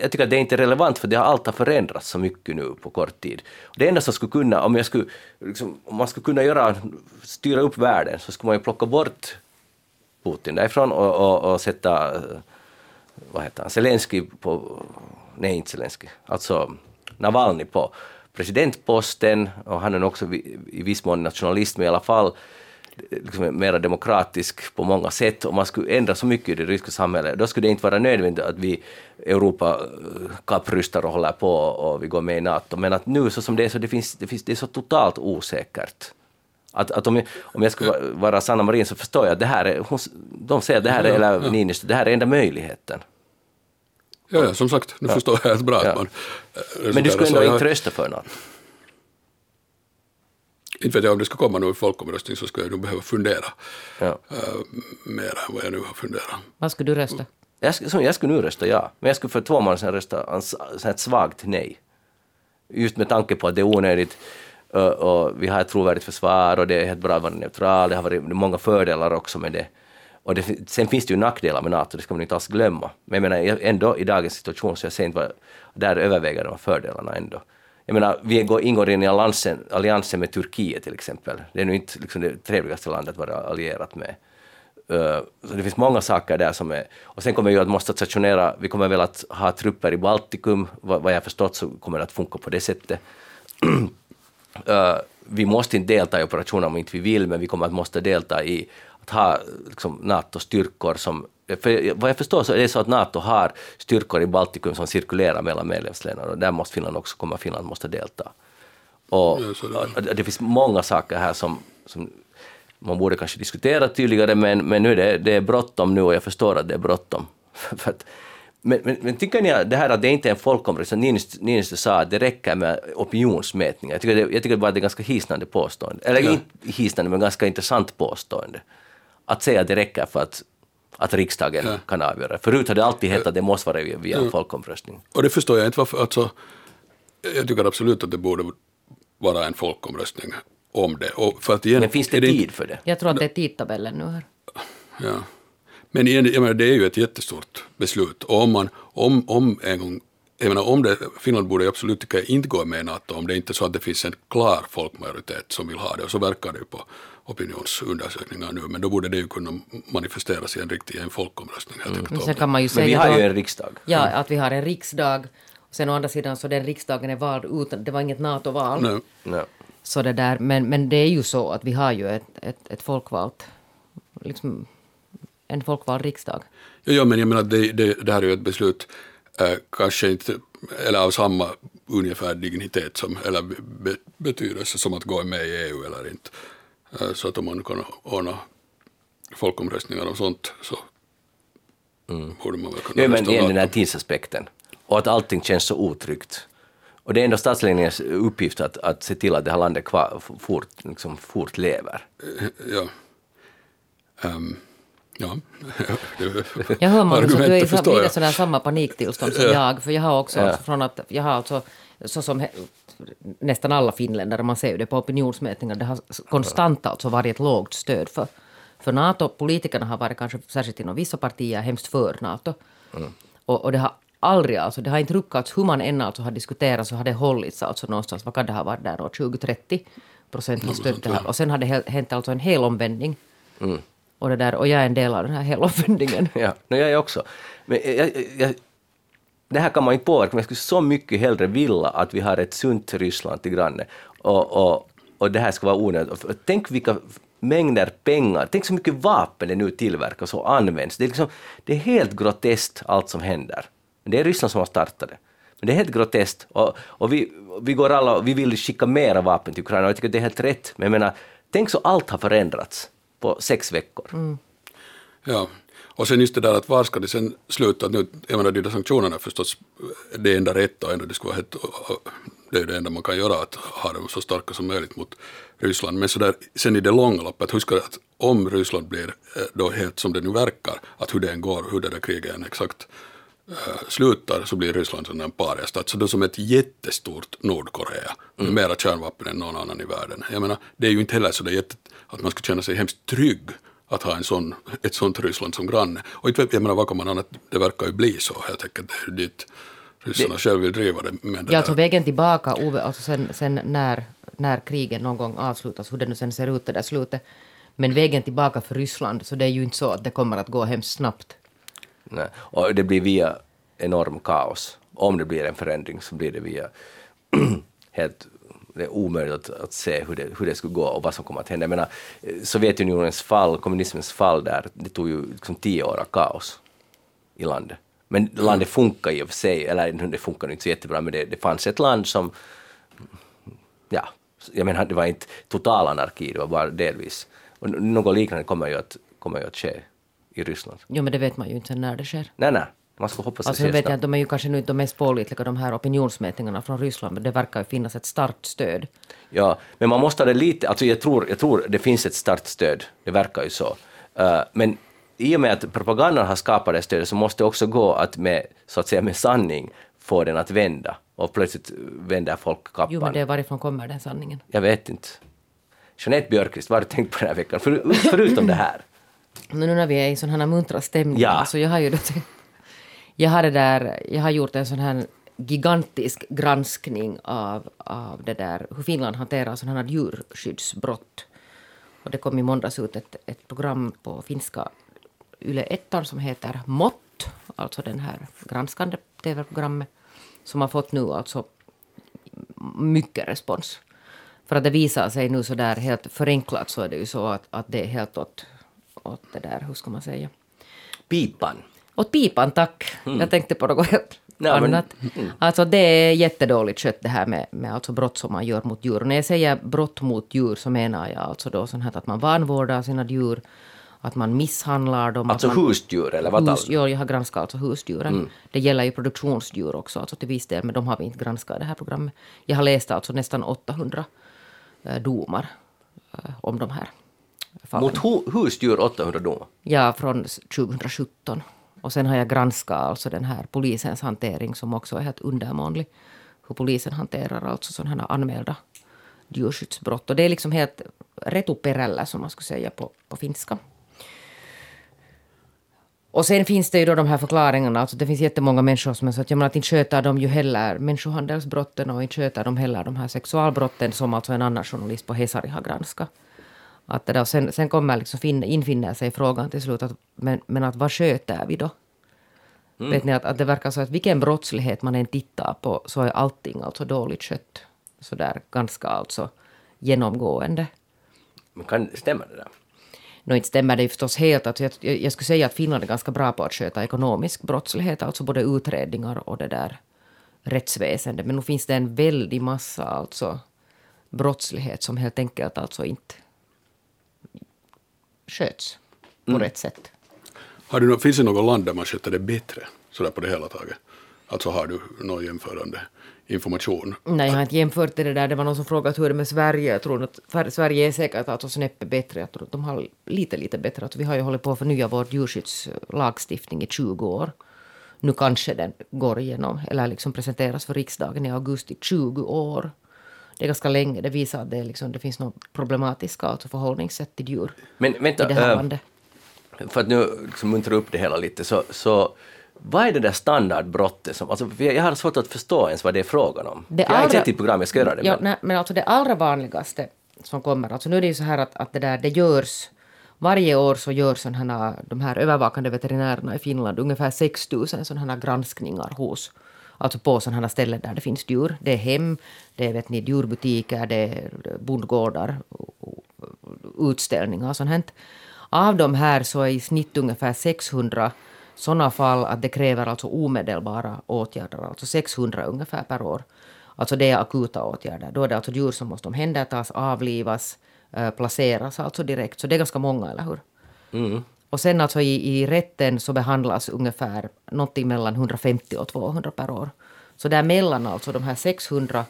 jag tycker att det är inte relevant för det har allt har förändrats så mycket nu på kort tid. Det enda som skulle kunna, om, jag skulle, liksom, om man skulle kunna göra, styra upp världen så skulle man ju plocka bort Putin därifrån och, och, och sätta vad heter han, Zelensky på, nej inte Zelensky, alltså Navalny på presidentposten och han är också i viss mån nationalist, men i alla fall liksom mer demokratisk på många sätt. Om man skulle ändra så mycket i det ryska samhället, då skulle det inte vara nödvändigt att vi Europa eh, kapprustar och håller på och vi går med i NATO. Men att nu så som det är, så det, finns, det, finns, det är så totalt osäkert. Att, att om, jag, om jag skulle vara Sanna Marin så förstår jag att det här är, hon, de säger att det här är, eller Niinistö, det här är enda möjligheten. Ja, ja som sagt, nu ja. förstår jag helt bra. Ja. Man, eh, Men du skulle ändå inte rösta för något? Inte vet jag om det ska komma någon folkomröstning så skulle jag nog behöva fundera ja. uh, mer än vad jag nu har funderat. Vad skulle du rösta? Jag, skulle, jag skulle nu rösta ja, men jag skulle för två månader sedan rösta ett svagt nej. Just med tanke på att det är onödigt och, och vi har ett trovärdigt försvar och det är helt bra att vara neutral, det har varit många fördelar också med det. Och det, sen finns det ju nackdelar med NATO, det ska man inte alls glömma. Men jag menar ändå i dagens situation så jag ser inte vad, där överväger de fördelarna ändå. Jag menar, vi ingår in i alliansen, alliansen med Turkiet till exempel. Det är nu inte liksom det trevligaste landet att vara allierat med. Uh, så det finns många saker där som är... Och sen kommer vi att måste stationera, vi kommer väl att ha trupper i Baltikum, vad, vad jag förstått så kommer det att funka på det sättet. uh, [CLEARS THROAT] vi måste inte delta i operationer om inte vi vill, men vi kommer att måste delta i att ha liksom, NATO-styrkor som... För vad jag förstår så är det så att NATO har styrkor i Baltikum som cirkulerar mellan medlemsländerna och där måste Finland också komma, Finland måste delta. Och, och det finns många saker här som, som man borde kanske diskutera tydligare, men, men nu är det, det är bråttom nu och jag förstår att det är bråttom. [LAUGHS] men, men, men, tycker ni att det här att det inte är en folkomröstning, Niinistö sa att det räcker med opinionsmätningar. Jag tycker, det, jag tycker bara att det är ganska hisnande påstående. Eller ja. inte hisnande, men ganska intressant påstående att säga att det räcker för att att riksdagen Ja. kan avgöra. Förut har det alltid hetat att det måste vara via en folkomröstning. Och det förstår jag inte varför, alltså, jag tycker absolut att det borde vara en folkomröstning om det. Och för att igen, Men finns det inte- tid för det? Jag tror att det är tidtabellen nu här. Ja. Men igen, jag menar, det är ju ett jättestort beslut. Och om man, om, om en gång, jag menar, om det, Finland borde absolut tycka inte gå med i NATO om det inte är så att det finns en klar folkmajoritet som vill ha det. Och så verkar det ju på opinionsundersökningar nu. Men då borde det ju kunna manifesteras i en riktig en folkomröstning. Helt enkelt Men sen kan man ju Men säga vi har då, ju en riksdag. ja, att vi har en riksdag. Sen å andra sidan så den riksdagen är vald utan, det var inget NATO-val. Nej. Så det där, men, men det är ju så att vi har ju ett, ett, ett folkvalt, liksom en folkvald riksdag. Ja, ja, men jag menar, det, det, det här är ju ett beslut, eh, kanske inte, eller av samma ungefär dignitet som, eller be, betydelse som att gå med i EU eller inte. Eh, så att om man kan ordna folkomröstningar och sånt så borde man väl kunna Ja, men igen den här tidsaspekten. Och att allting känns så otryggt. Och det är ändå statsledningens uppgift att, att se till att det här landet kvar, fort, liksom, fortlever. Ja. Ehm, ja. [LAUGHS] Det- Jag hör Magnus att du är i sådär samma paniktillstånd som jag. För jag har också, Ja. alltså, från att, jag har alltså, så som nästan alla finländare, man ser ju det på opinionsmätningar, det har konstant alltså varit ett lågt stöd för, för NATO. Politikerna har varit kanske, särskilt inom vissa partier, hemskt för NATO. Och, och det har aldrig, alltså det har inte ruckats hur man än alltså har diskuterat så har det hållits alltså någonstans, vad kan det ha varit där då, 20-30 procent har stött det här. Och sen har det hä- hänt alltså en hel omvändning. Och, det där, och jag är en del av den här helomvändningen. [LAUGHS] Ja, no, jag är också. Men jag, jag, det här kan man inte påverka, men jag skulle så mycket hellre vilja att vi har ett sunt Ryssland till granne. Och, och, och det här ska vara onödigt. Tänk vilka mängder pengar, tänk så mycket vapen det nu tillverkas och används. Det är, liksom, det är helt groteskt allt som händer. Det är Ryssland som har startat det. Men det är helt groteskt. Och, och vi, vi, går alla, vi vill skicka mera vapen till Ukraina och jag tycker det är helt rätt. Men jag menar, tänk så allt har förändrats på sex veckor. Mm. Ja, och sen just det där att var ska det sen sluta? Nu, jag menar de där sanktionerna är förstås det enda rätta och ändå det skulle vara helt, och det är ju det enda man kan göra att ha dem så starka som möjligt mot Ryssland. Men så där, sen i det långa loppet, huska att om Ryssland blir eh, då helt som det nu verkar, att hur det än går, hur det där kriget än exakt eh, slutar så blir Ryssland som en pariastat. Så då som ett jättestort Nordkorea med mera kärnvapen än någon annan i världen. Jag menar, det är ju inte heller så det jätte, att man ska känna sig hemskt trygg att ha en sån, ett sånt Ryssland som granne. Och inte vet jag menar vad kan man annat, det verkar ju bli så helt enkelt. Det är dit ryssarna själv vill driva det. Men det Ja, alltså vägen tillbaka, Ove, alltså sen, sen när, när krigen någon gång avslutas, hur det nu sen ser ut det där slutet. Men vägen tillbaka för Ryssland, så det är ju inte så att det kommer att gå hemskt snabbt. Nej. Och det blir via enorm kaos. Om det blir en förändring så blir det via [CLEARS THROAT] helt det är omöjligt att, att se hur det, hur det skulle gå och vad som kommer att hända. Jag menar, eh, Sovjetunionens fall, kommunismens fall där, det tog ju liksom tio år av kaos i landet. Men landet funkar i och för sig, eller det funkar inte så jättebra, men det, det fanns ett land som, ja, jag menar det var inte total anarki, det var bara delvis. Och något liknande kommer ju att, kommer ju att ske i Ryssland. Jo, men det vet man ju inte när det sker. Nej, nej, man ska hoppas Alltså sker vet jag att de är ju kanske nu inte de mest pålitliga, de här opinionsmätningarna från Ryssland, men det verkar ju finnas ett starkt stöd. Ja, men man måste ha det lite, alltså jag tror, jag tror det finns ett starkt stöd, det verkar ju så. Uh, men i och med att propagandan har skapat det stödet så måste det också gå att med, så att säga med sanning få den att vända och plötsligt vänder folk kappan. Jo, men det, varifrån kommer den sanningen? Jag vet inte. Jeanette Björkqvist, vad har du tänkt på den här veckan? För, förutom det här. [LAUGHS] Men nu när vi är i sån här muntra stämning, Ja. så jag har ju då tänkt- jag har, det där, jag har gjort en sån här gigantisk granskning av, av det där, hur Finland hanterar sådana här djurskyddsbrott. Och det kom i måndags ut ett, ett program på finska Yle 1 som heter Mott, alltså den här granskande tv-programmet, som har fått nu alltså mycket respons. För att det visar sig nu så där helt förenklat så är det ju så att, att det är helt åt, åt det där, hur ska man säga, Pipan åt pipan tack. Jag tänkte på något helt Ja, men- annat. Alltså det är jättedåligt skött det här med, med alltså brott som man gör mot djur. Och när jag säger brott mot djur så menar jag alltså då sånt här att man vanvårdar sina djur, att man misshandlar dem. Alltså man, husdjur, eller vad Hus, ja, jag har granskat alltså husdjuren. Det gäller ju produktionsdjur också, alltså till viss del, men de har vi inte granskat i det här programmet. Jag har läst alltså nästan 800 eh, domar eh, om de här fallen. Mot hu husdjur 800 domar. Ja, från 2017. Och sen har jag granskat alltså den här polisens hantering som också är helt undermånlig. Hur polisen hanterar alltså sådana här anmälda djurskyddsbrott. Och det är liksom helt retuperällä som man skulle säga på, på finska. Och sen finns det ju då de här förklaringarna, alltså det finns jättemånga människor som är så att, jag menar, att inte sköter de ju heller människohandelsbrotten och inte sköter de heller de här sexualbrotten som alltså en annan journalist på Hesari har granskat. Att det där, sen, sen kommer liksom fin, infinna sig frågan till slut, att, men, men att vad sköter vi då? Mm. Vet ni, att, att det verkar så att vilken brottslighet man än tittar på så är allting alltså dåligt skött. Så där ganska alltså genomgående. Men kan, stämmer det där? Nå, inte stämmer det förstås helt. Alltså jag, jag skulle säga att Finland är ganska bra på att sköta ekonomisk brottslighet, alltså både utredningar och det där rättsväsendet. Men nu finns det en väldig massa alltså brottslighet som helt enkelt alltså inte sköts på mm. rätt sätt. Har du, finns det något land där man sköter det bättre, sådär på det hela taget? Alltså har du någon jämförande information? Nej, jag har inte jämfört det där. Det var någon som frågade hur det är med Sverige. Jag tror att Sverige är säkert alltså snäppet bättre. Jag tror att de har lite, lite bättre. Alltså, vi har ju hållit på att förnya vår djurskyddslagstiftning i 20 år. Nu kanske den går igenom, eller liksom presenteras för riksdagen i augusti. 20 år. Det är ganska länge. Det visar att det, liksom, det finns något problematiska alltså förhållningssätt till djur Men vänta, i det här äh, landet. För att nu liksom muntra upp det hela lite, så, så vad är det där standardbrottet som, alltså, jag har svårt att förstå ens vad det är frågan om. Det jag har allra, inte sett ditt program, jag ska göra det. Ja, men. nej, men alltså det allra vanligaste som kommer, alltså nu är det ju så här att, att det där, det görs varje år så gör sådana de här övervakande veterinärerna i Finland ungefär 6 000 sådana här granskningar hos, alltså på sådana ställen där det finns djur. Det är hem, det är vet ni, djurbutiker, det är bondgårdar, utställningar och sånt. Av de här så är i snitt ungefär 600 sådana fall att det kräver alltså omedelbara åtgärder, alltså 600 ungefär per år. Alltså det är akuta åtgärder. Då är det alltså djur som måste omhändertas, avlivas, eh, placeras alltså direkt. Så det är ganska många, eller hur? Mm. Och sen alltså i, i rätten så behandlas ungefär någonting mellan 150 och 200 per år. Så däremellan, alltså de här 600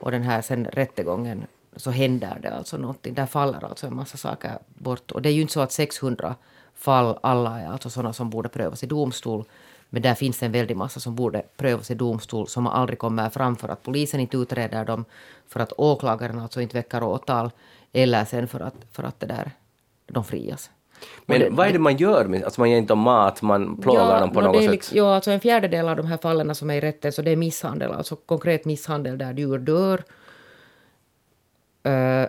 och den här sen rättegången, så händer det alltså någonting. Där faller alltså en massa saker bort. Och det är ju inte så att 600 fall, alla är alltså sådana som borde prövas i domstol. Men där finns en väldig massa som borde prövas i domstol som aldrig kommer fram för att polisen inte utreder dem, för att åklagaren alltså inte väcker åtal eller sen för att, för att det där, de frias. Men det, vad är det man gör? Med, alltså man ger inte dem mat, man plågar ja, dem på no, något sätt? Liksom, ja, alltså en fjärdedel av de här fallen som är i rätten så det är misshandel, alltså konkret misshandel där djur dör. Uh,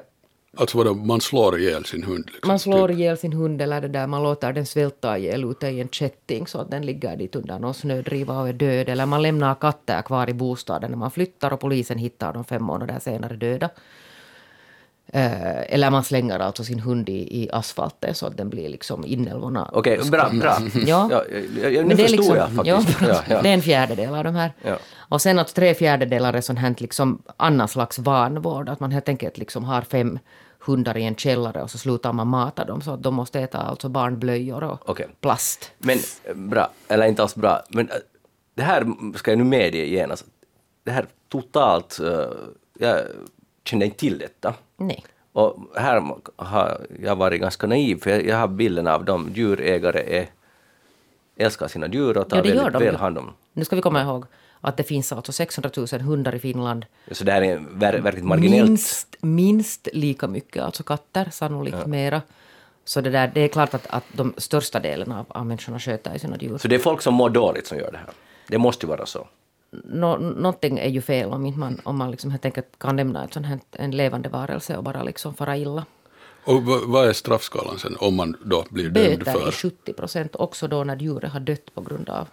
Alltså vadå, man slår ihjäl sin hund? Liksom, man slår typ. ihjäl sin hund eller det där, man låter den svälta ihjäl ute i en kätting så att den ligger dit under någon snödriva och är död. Eller man lämnar katter kvar i bostaden när man flyttar och polisen hittar dem fem månader senare döda. Eh, eller man slänger alltså sin hund i, i asfalten så att den blir liksom inälvorna. Okej, bra, bra. Ja. Ja, ja, ja, nu Men det förstod liksom- jag faktiskt. [LAUGHS] Ja. Det är en fjärdedel av de här. Och sen att tre fjärdedelar är sånt här liksom annan slags vanvård. Att man helt enkelt liksom har fem hundar i en källare och så slutar man mata dem så att de måste äta alltså barnblöjor och Okej. plast. Men eh, bra, eller inte alls bra. Men eh, det här ska jag nu medge genast. Det här totalt, eh, jag kände inte till detta. Nej. Och här har jag varit ganska naiv, för jag, har bilden av de djurägare är, älskar sina djur och tar Ja, det väldigt de väl hand om Nu ska vi komma ihåg att det finns alltså 600 000 hundar i Finland. Så det här är ver, verkligen marginellt. Minst, minst lika mycket, alltså katter, sannolikt mera. Så det, där, det är klart att, att de största delen av, av människorna sköter sina djur. Så det är folk som mår dåligt som gör det här. Det måste ju vara så. Nå, någonting är ju fel om, man, om man liksom helt enkelt kan lämna ett sånt här, en levande varelse och bara liksom fara illa. Och vad, vad är straffskalan sen om man då blir dömd Böter för? är 70 procent, också då när djuret har dött på grund av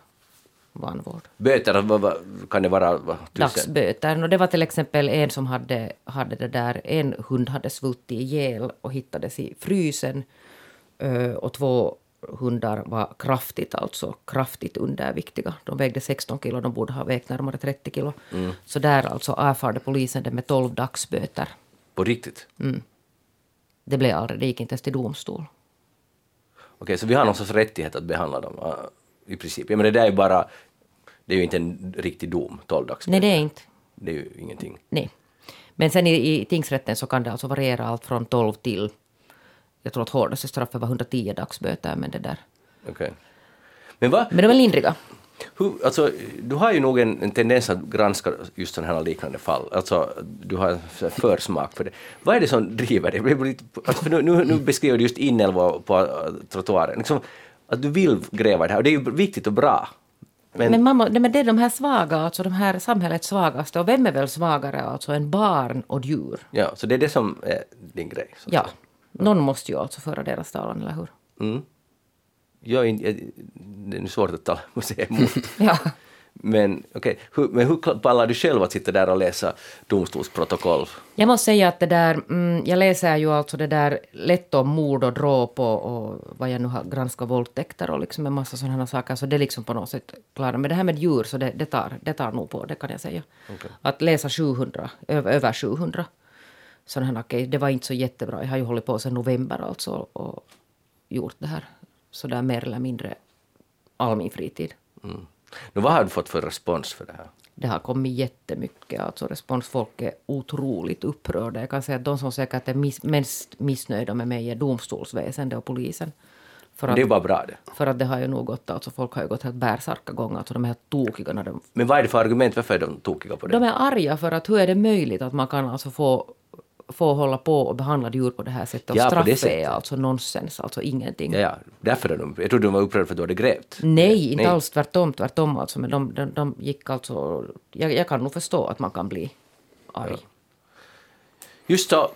vanvård. Böter, vad, vad, kan det vara? Vad, tusen? Dagsböter. Och det var till exempel en som hade, hade det där, en hund hade svultit ihjäl och hittades i frysen. Och två hundar var kraftigt, alltså kraftigt underviktiga. De vägde 16 kilo, de borde ha vägt närmare 30 kilo. Så där alltså erfarde polisen det med 12 dagsböter. På riktigt? Det blev aldrig, det gick inte ens till domstol. Okej, så vi har någon sorts rättighet att behandla dem i princip. Ja, men det där är ju bara, det är ju inte en riktig dom, 12 dags. Nej, det är inte. Det är ju ingenting. Nej. Men sen i, i tingsrätten så kan det alltså variera allt från 12 till jag tror att hårdaste straffet var 110 dagsböter, men det där. Okej. Men vad, Men de var lindriga. hur, alltså, du har ju nog en, en tendens att granska just sådana här liknande fall. Alltså, du har försmak för det. Vad är det som driver dig? Alltså, nu, nu, nu beskriver du just inälvor på äh, trottoaren. Liksom, att du vill gräva det här, och det är ju viktigt och bra. Men, Men, mamma, nej, men det är de här svaga, alltså de här samhällets svagaste. Och vem är väl svagare alltså än barn och djur? ja, så det är det som är din grej. Ja, någon måste ju alltså föra deras talan, eller hur? Mm. Jag, jag, det är svårt att tala emot. [LAUGHS] Ja. Men okej, hur, men hur pallar du själv att sitta där och läsa domstolsprotokoll? Jag måste säga att det där, mm, jag läser ju alltså det där lätt om mord och dråp och, och vad jag nu har granskat våldtäkter och liksom en massa sådana saker, så det är liksom på något sätt klara. Men det här med djur, så det, det, tar, det tar nog på, det kan jag säga. Att läsa 700, ö, över 700 sådana här case, det var inte så jättebra. Jag har ju hållit på sedan november alltså och gjort det här sådär mer eller mindre all min fritid. Nu, vad har du fått för respons för det här? Det har kommit jättemycket alltså respons. Folk är otroligt upprörda. Jag kan säga att de som säkert är miss, mest missnöjda med mig är domstolsväsendet och polisen. För att, Det bara bra det. för att det har ju nog gått, alltså folk har ju gått helt bärsärkagång, alltså de är helt tokiga när de... Men vad är det för argument, varför är de tokiga på det? De är arga för att hur är det möjligt att man kan alltså få, få hålla på och behandla djur på det här sättet? Och Ja, det sättet. är alltså nonsens, alltså ingenting. Ja, ja, därför är de... Jag trodde de var upprörda för att du hade grävt. Nej, inte alls tvärtom, tvärtom alltså. Men de, de, de gick alltså... Jag, jag kan nog förstå att man kan bli arg. Just så,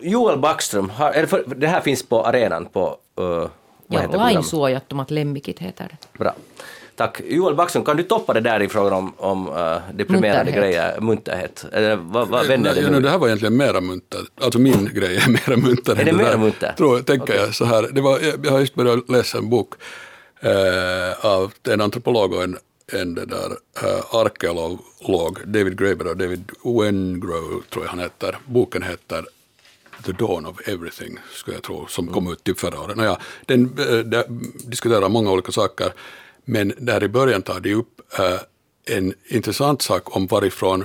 Joel Backström, har, eller för, det här finns på arenan på... Uh, vad Ja, lainsuojattomat lemmikit heter det. Bra. Tack. Joel Backström, kan du toppa det där i frågan om, om uh, deprimerande Munterhet. grejer, munterhet? Eller vad, vad vänder Nej, det nu? det här var egentligen mera munter. Alltså min grej är mera munter. Är det mera munter? Tror, tänker jag så här. Det var, jag, har just börjat läsa en bok eh, av en antropolog och en, en där, eh, arkeolog, David Graeber och David Wengrow tror jag han heter. Boken heter The Dawn of Everything, skulle jag tro, som kom ut typ förra året. Nåja, den där diskuterar många olika saker, men där i början tar de upp eh, en intressant sak om varifrån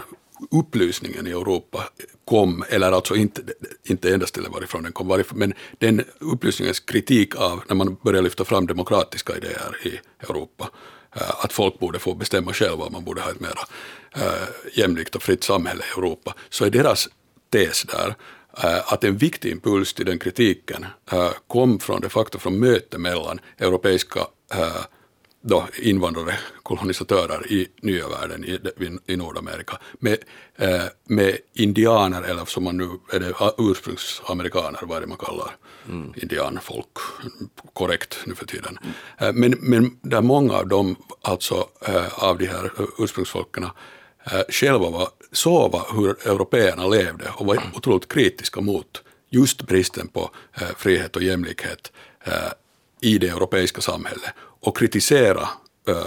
upplysningen i Europa kom, eller alltså inte, inte endast till varifrån den kom, varifrån, men den upplysningens kritik av när man börjar lyfta fram demokratiska idéer i Europa. Eh, att folk borde få bestämma själva, man borde ha ett mera eh, jämlikt och fritt samhälle i Europa. Så är deras tes där att en viktig impuls till den kritiken kom från de facto från möte mellan europeiska då invandrare, kolonisatörer i nya världen, i, i Nordamerika, med, eh, med indianer, eller som man nu, är det ursprungsamerikaner, vad är det man kallar indianfolk, korrekt nu för tiden. Eh, men, men där många av dem, alltså eh, av de här ursprungsfolken, eh, själva var, såg hur européerna levde och var otroligt kritiska mot just bristen på eh, frihet och jämlikhet eh, i det europeiska samhället och kritisera eh,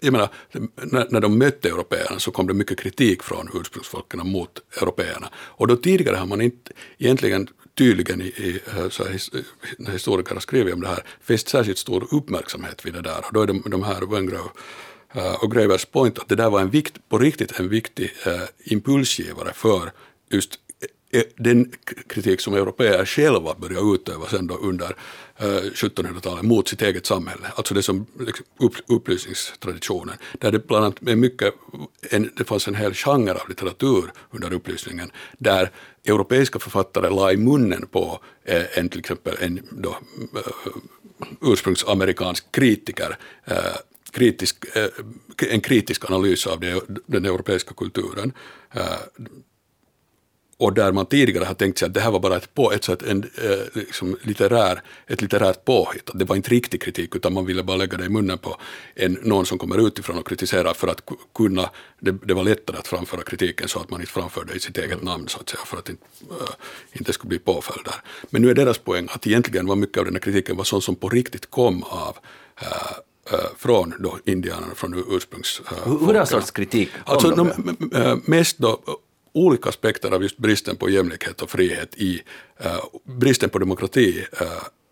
jag menar, när, när de mötte européerna så kom det mycket kritik från ursprungsfolken mot européerna. Och då tidigare har man inte egentligen tydligen i, i eh, så här, his- när historiker har skrivit om det här fäst särskilt stor uppmärksamhet vid det där. Och då är de, de här Wengrow eh, och Gravers point att det där var en vikt, på riktigt en viktig eh, impulsgivare för just Eh, den kritik som européer själva började utöva sen då under eh, 1700-talet mot sitt eget samhälle. Alltså det som liksom, upplysningstraditionen. Där det bland annat är mycket, en, det fanns en hel genre av litteratur under upplysningen där europeiska författare la i munnen på eh, en till exempel en då, ursprungsamerikansk kritiker kritisk, en kritisk analys av det, den europeiska kulturen. Eh, och där man tidigare har tänkt sig att det här var bara ett, på, ett, sätt, en, eh, liksom litterär, ett litterärt påhitt, att det var inte riktig kritik utan man ville bara lägga det i munnen på en, någon som kommer utifrån och kritiserar för att ku- kunna, det, det var lättare att framföra kritiken så att man inte framförde i sitt eget namn så att säga för att inte, äh, inte skulle bli påföljd där. Men nu är deras poäng att egentligen var mycket av den här kritiken var sånt som på riktigt kom av äh, äh, från då indianerna, från ursprungs... äh, Hur, hur folken. sorts kritik Alltså, de mest då olika aspekter av just bristen på jämlikhet och frihet i eh, bristen på demokrati eh,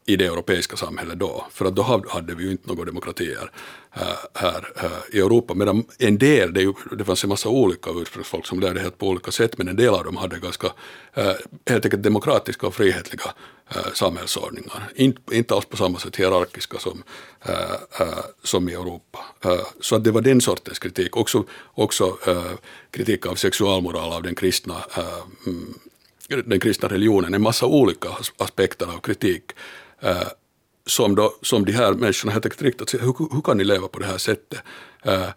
i det europeiska samhället då. För att då hade vi ju inte några demokratier eh, här, eh, i Europa. Medan en del, det, ju, det fanns en massa olika ursprungsfolk som levde helt på olika sätt, men en del av dem hade ganska eh, helt enkelt demokratiska och frihetliga samhällsordningar. Inte, inte alls på samma sätt hierarkiska som, som i Europa. så att det var den sortens kritik. Också, också kritik av sexualmoral av den kristna mm, den kristna religionen, en massa olika aspekter av kritik eh, som, då, som de här människorna helt enkelt riktat sig hur, hur kan ni leva på det här sättet? Eh,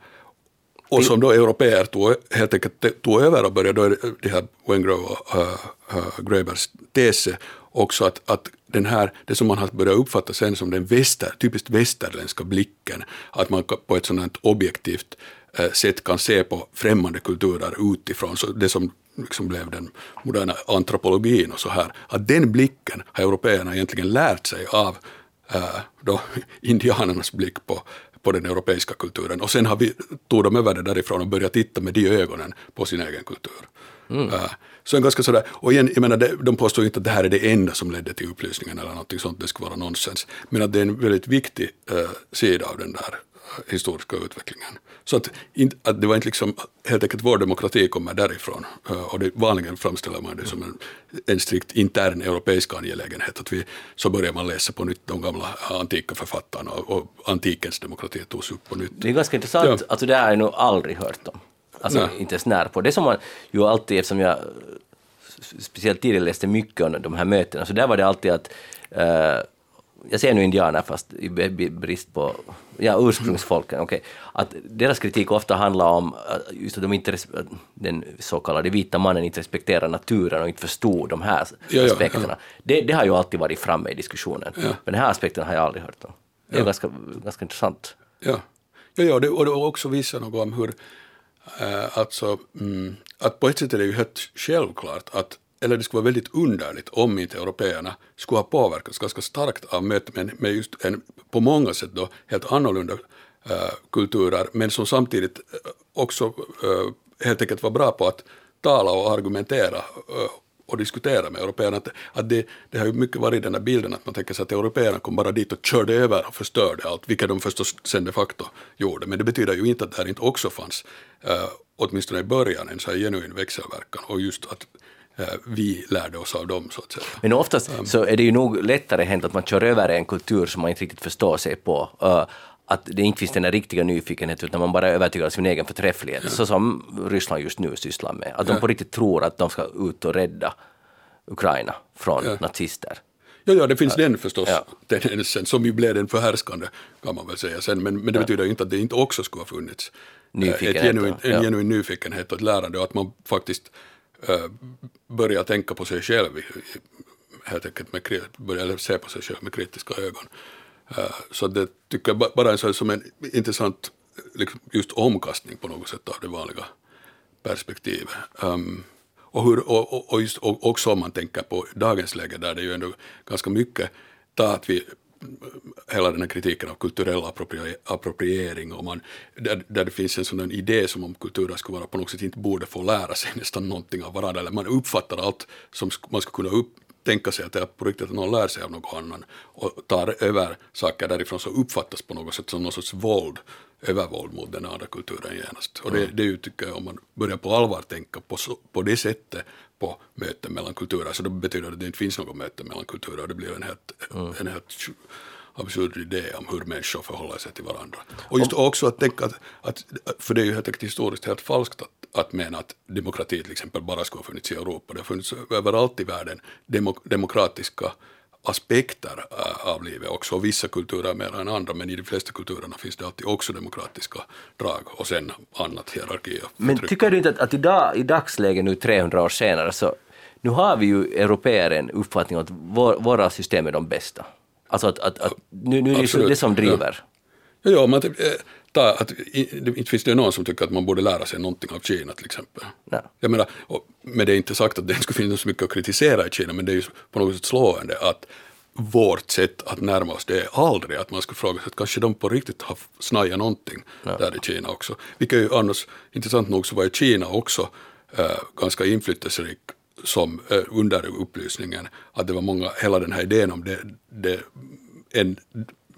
och som då europeer tog, helt enkelt tog över och började, då det här Wengrow och uh, uh, Gröbers teser också att, att den här, det som man har börjat uppfatta sen som den väster, typiskt västerländska blicken, att man på ett sådant objektivt uh, sätt kan se på främmande kulturer utifrån, så det som liksom blev den moderna antropologin och så här, att den blicken har européerna egentligen lärt sig av äh, då indianernas blick på, på den europeiska kulturen. Och sen har vi, tog de över det därifrån och började titta med de ögonen på sin egen kultur. Mm. Äh, så en ganska sådär, och igen, jag menar, de påstår inte att det här är det enda som ledde till upplysningen eller någonting sånt, det skulle vara nonsens. Men att det är en väldigt viktig äh, sida av den där historiska utvecklingen. Så att, att det var inte liksom, helt enkelt vår demokrati kommer därifrån eh, och det, vanligen framställer man det som en, en strikt intern europeisk angelägenhet. Att vi, så börjar man läsa på nytt de gamla antika författarna och, och antikens demokrati togs upp på nytt. Det är ganska intressant, ja. alltså det har jag nog aldrig hört om. Alltså Nej. inte ens när på. Det som man ju alltid, eftersom jag speciellt tidigare läste mycket om de här mötena, så där var det alltid att uh, jag säger nu indianer fast i brist på ja, ursprungsfolken, okay, att deras kritik ofta handlar om just att de inte, den så kallade vita mannen inte respekterar naturen och inte förstod de här ja, aspekterna. Ja, ja. Det, det, har ju alltid varit framme i diskussionen, men den här aspekten har jag aldrig hört om. Det är ganska, ganska intressant. Ja, ja, ja det, och det också visar något om hur, äh, alltså, mm, att på ett sätt är det ju helt självklart att eller det skulle vara väldigt underligt om inte européerna skulle ha påverkats ganska starkt av mötet med, med just en på många sätt då helt annorlunda äh, kulturer, men som samtidigt eh, också äh, helt enkelt var bra på att tala och argumentera äh, och diskutera med européerna. Att, att det, det har ju mycket varit den där bilden att man tänker sig att européerna kom bara dit och körde över och förstörde allt, vilket de förstås sen de facto gjorde. Men det betyder ju inte att det här inte också fanns, äh, åtminstone i början, en så här genuin växelverkan och just att vi lärde oss av dem så att säga. Men oftast um, så är det ju nog lättare hänt att man kör över en kultur som man inte riktigt förstår sig på. Uh, att det inte finns den där riktiga nyfikenheten utan man bara är övertygad om sin egen förträfflighet, ja. så som Ryssland just nu sysslar med. Att ja. de på riktigt tror att de ska ut och rädda Ukraina från ja. nazister. Ja, ja, det finns den förstås, ja. tendensen, som ju blev den förhärskande kan man väl säga sen, men, men det betyder ju inte att det inte också skulle ha funnits eh, ett genuin, en ja. genuin nyfikenhet och ett lärande och att man faktiskt Eh, börja tänka på sig själv, helt enkelt med, börja se på sig själv med kritiska ögon. Eh, så det tycker jag bara är som en intressant liksom just omkastning på något sätt av det vanliga perspektivet. Ehm, och, hur, och, och, just, och också om man tänker på dagens läge där det ju ändå ganska mycket tar att vi hela den här kritiken av kulturell appropriering och man, där, där det finns en sån idé som om kulturer skulle vara på något sätt inte borde få lära sig nästan någonting av varandra, eller man uppfattar allt som man skulle kunna upp, tänka sig att det är på riktigt att någon lär sig av någon annan och tar över saker därifrån som uppfattas på något sätt som någon sorts våld, övervåld mot den andra kulturen genast. Och det, mm. det tycker jag, om man börjar på allvar tänka på, på det sättet på möten mellan kulturer, så då betyder det att det inte finns något möte mellan kulturer, det blir en helt, mm. en helt absurd idé om hur människor förhåller sig till varandra. Och just också att tänka att, att för det är ju helt enkelt historiskt helt falskt att, att mena att demokrati till exempel bara skulle ha funnits i Europa. Det har funnits överallt i världen demok demokratiska aspekter äh, av livet också, och vissa kulturer mer än andra, men i de flesta kulturerna finns det alltid också demokratiska drag och sen annat hierarki. Men tycker du inte att, att idag, i dagsläget nu 300 år senare så nu har vi ju europeer en uppfattning att vår, våra system är de bästa. Alltså att, att, att nu, nu är det det som driver. Ja, ja man, ta, att, inte finns det någon som tycker att man borde lära sig någonting av Kina till exempel. Nej. Jag menar, och, men det är inte sagt att det skulle finnas så mycket att kritisera i Kina, men det är ju på något sätt slående att vårt sätt att närma oss det är aldrig att man skulle fråga sig att kanske de på riktigt har snajat någonting ja. där i Kina också. Vilket ju annars, intressant nog så var ju Kina också äh, ganska inflytelserik som eh, under upplysningen, att det var många, hela den här idén om det, det en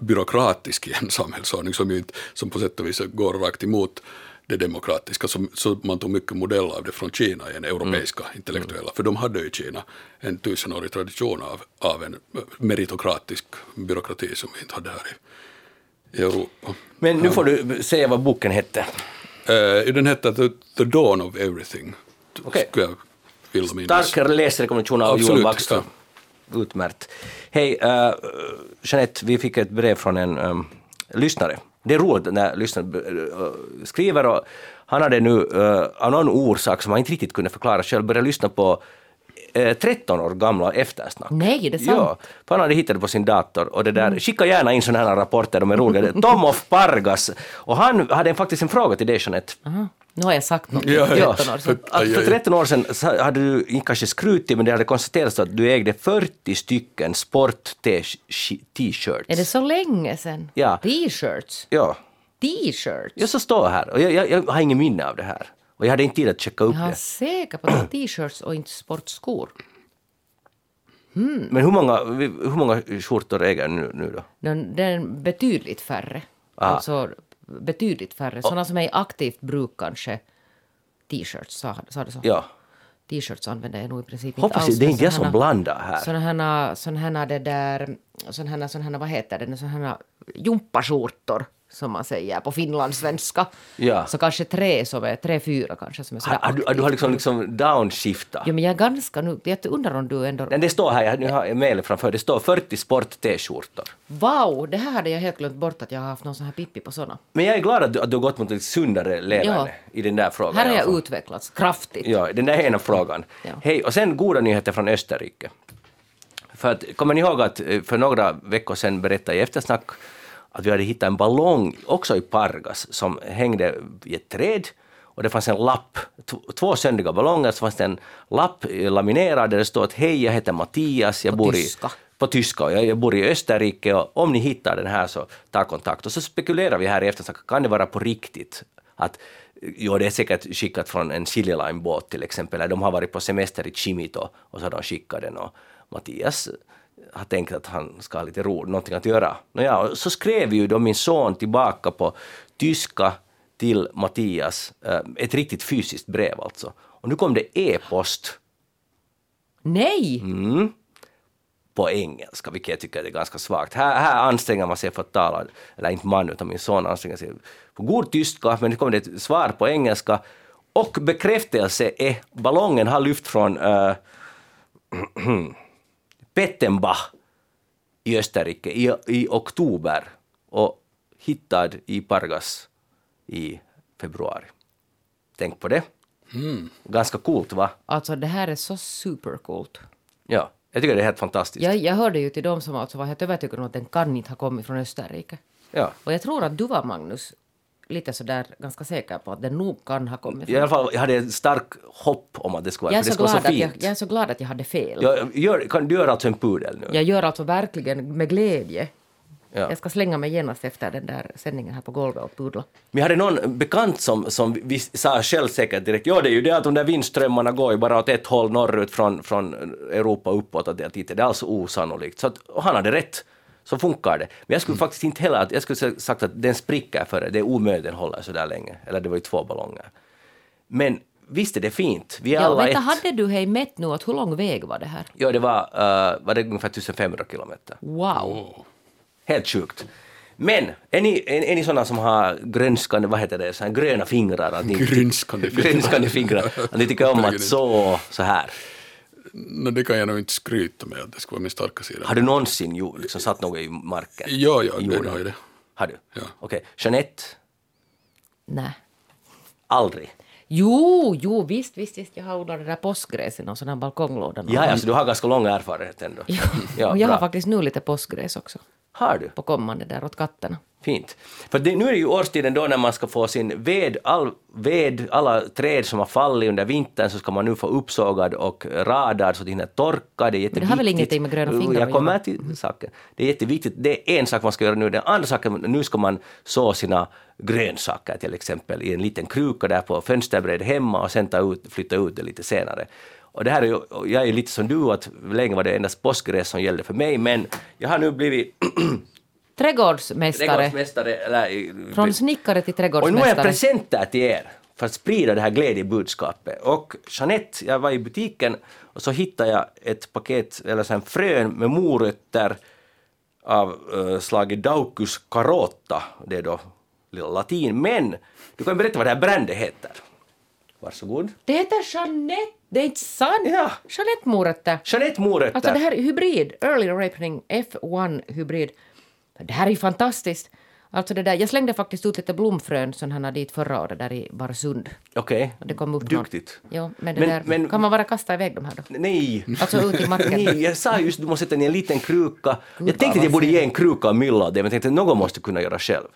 byråkratisk en samhällsordning som, inte, som på sätt och vis går rakt emot det demokratiska, så, så man tog mycket modell av det från Kina, en europeiska mm. intellektuella, för de hade ju i Kina en tusenårig tradition av, av en meritokratisk byråkrati som vi inte hade här i, i Europa. Men nu får du säga vad boken hette. Uh, den hette The, The Dawn of Everything. Okay. Stark läsrekommendation av Johan Backström. Ja. Utmärkt. Hej, uh, Jeanette, vi fick ett brev från en um, lyssnare. Det är roligt när lyssnaren uh, skriver och han hade nu uh, av någon orsak som han inte riktigt kunde förklara själv börjat lyssna på 13 år gamla eftersnack. Nej, det är sant? Ja, för han hade hittat det på sin dator och det där, mm. skicka gärna in sådana här rapporter, de är roliga. Tom of Pargas. Och han hade faktiskt en fråga till dig Jeanette. Uh-huh. Nu har jag sagt något. Ja, ja. För, att för 13 år sedan hade du inte kanske skrutit, men det hade konstaterats att du ägde 40 stycken sport-t-shirts. Är det så länge sedan? Ja. T-shirts? Ja. T-shirts? Ja, så står här. Och jag, jag, jag har ingen minne av det här. Och jag hade inte tid att checka upp jag det. Jag är säker på att t-shirts och inte sportskor. Hmm. Men hur många, hur många skjortor äger du nu, nu då? Det är betydligt färre. Aha. Alltså betydligt färre. Sådana som är i aktivt bruk kanske. T-shirts, sa, sa du så? Ja. T-shirts använder jag nog i princip inte Hoppas alls. det är inte jag som blandar här. Sådana här, sådana här, det där, sådana här, sådana här, vad heter det, sådana här jumpaskjortor som man säger på finlandssvenska. Ja. Så kanske tre, som är, tre fyra kanske som är sådär har, du, du har liksom, liksom downshiftat? Ja, men jag är ganska nu, jag undrar om du ändå... Nej, det står här, jag, nu har jag mejlet framför, det står 40 sport-t-skjortor. Wow, det här hade jag helt glömt bort att jag har haft någon sån här pippi på såna. Men jag är glad att du, att du har gått mot ett sundare leverne i den där frågan. Här har jag utvecklats kraftigt. Ja, den där ena frågan. Ja. Hej, och sen goda nyheter från Österrike. För att, kommer ni ihåg att eh, för några veckor sedan berättade i eftersnack att vi hade hittat en ballong, också i Pargas, som hängde i ett träd och det fanns en lapp, två söndiga ballonger, så fanns det en lapp laminerad där det stod att hej, jag heter Mattias, jag på bor tyska. i på tyska. Jag, jag bor i Österrike och om ni hittar den här så ta kontakt. Och så spekulerar vi här i eftersnack, kan det vara på riktigt? Att Jo, det är säkert skickat från en Silja Line-båt till exempel. De har varit på semester i Chimito och så har de skickat den. Och Mattias har tänkt att han ska ha lite ro, någonting att göra. Nåja, så skrev ju då min son tillbaka på tyska till Mattias, eh, ett riktigt fysiskt brev alltså. Och nu kom det e-post. Nej! Mm, på engelska, vilket jag tycker är ganska svagt. Här, här anstränger man sig för att tala, eller inte man utan min son anstränger sig på god tyska, men nu kommer det ett svar på engelska. Och bekräftelse är ballongen har lyft från äh, [CLEARS THROAT] Pettenbach i Österrike i, i oktober och hittad i Pargas i februari. Tänk på det. Mm. Ganska coolt va? Alltså det här är så supercoolt. Ja, jag tycker det är helt fantastiskt. Jag, jag hörde ju till dem som alltså var helt övertygade om att den kan inte ha kommit från Österrike. Ja. Och jag tror att du var Magnus lite sådär ganska säker på att det nog kan ha kommit från... I alla fall, jag hade ett starkt hopp om att det skulle vara, jag är, så, glad fint. Jag, jag, är så glad att jag hade fel. Jag gör, kan, du gör alltså en pudel nu? Jag gör alltså verkligen med glädje. Ja. Jag ska slänga mig genast efter den där sändningen här på golvet och pudla. Jag hade någon bekant som, som vi sa självsäkert direkt, ja det är ju det att de där vindströmmarna går ju bara åt ett håll norrut från, från Europa uppåt, och det, är alltså osannolikt. Så att, och han hade rätt så funkar det. Men jag skulle mm. faktiskt inte heller, jag skulle sagt att den spricker för det, det är omöjligt den håller så där länge. Eller det var ju två ballonger. Men visst är det fint. Vi är ja, alla vänta, ett. hade du hej mätt nu att hur lång väg var det här? Ja, det var, uh, var det ungefär 1500 kilometer. Wow! Helt sjukt. Men är ni, är, är ni sådana som har grönskande, vad heter det, så gröna fingrar? Att ni, grönskande fingrar. grönskande fingrar. Att ni tycker om att så, så här. No, det kan jag nog inte skryta med att det skulle vara min starka sida. Har du någonsin ju, liksom, satt något i marken? Ja, ja, det har jag det. Har du? Ja. Okej. Okay. Jeanette? Nej. Aldrig? Jo, jo, visst, visst, visst. Jag har odlat det där påskgräs i någon sån här balkonglåda. Ja, ja, så du har ganska lång erfarenhet ändå. ja, ja och jag bra. har faktiskt nu lite påskgräs också. Har du? På kommande där åt katterna. Fint. För det, nu är det ju årstiden då när man ska få sin ved, all ved, alla träd som har fallit under vintern så ska man nu få uppsågad och radad så att det hinner torka. Det är jätteviktigt. Det har väl ingenting med gröna fingrar Jag kommer till saken. Det är jätteviktigt. Det är en sak man ska göra nu. Den andra saken, nu ska man så sina grönsaker till exempel i en liten kruka där på fönsterbrädet hemma och sen ta ut, flytta ut det lite senare. Och det här är ju, jag är lite som du, att länge var det endast påskgräs som gällde för mig, men jag har nu blivit [CLEARS THROAT] Trädgårdsmästare. trädgårdsmästare. Eller, Från snickare till och nu har jag trädgårdsmästare. presenter till er för att sprida det här glädjebudskapet. Och Jeanette, jag var i butiken och så hittade jag ett paket, eller så en frön med morötter av uh, slaget Daucus carota. Det är då latin. Men du kan berätta vad det här brandet heter. Varsågod. Det heter Jeanette, det är inte sant! Ja. Jeanette morötter. Jeanette morötter. Alltså det här är hybrid, early ripening F1 hybrid. Det här är ju fantastiskt. Alltså det där, jag slängde faktiskt ut lite blomfrön sådana dit förra året där i Barsund. Okej, Och Det kom upp duktigt. Någon, ja, men det Men- där, men- kan man bara kasta iväg de här då? Nej. Alltså ut i marken. [LAUGHS] Nej, jag sa just du måste sätta ner en liten kruka. Gud, jag tänkte att jag borde ge en kruka och mylla av det, men jag tänkte att någon måste kunna göra själv.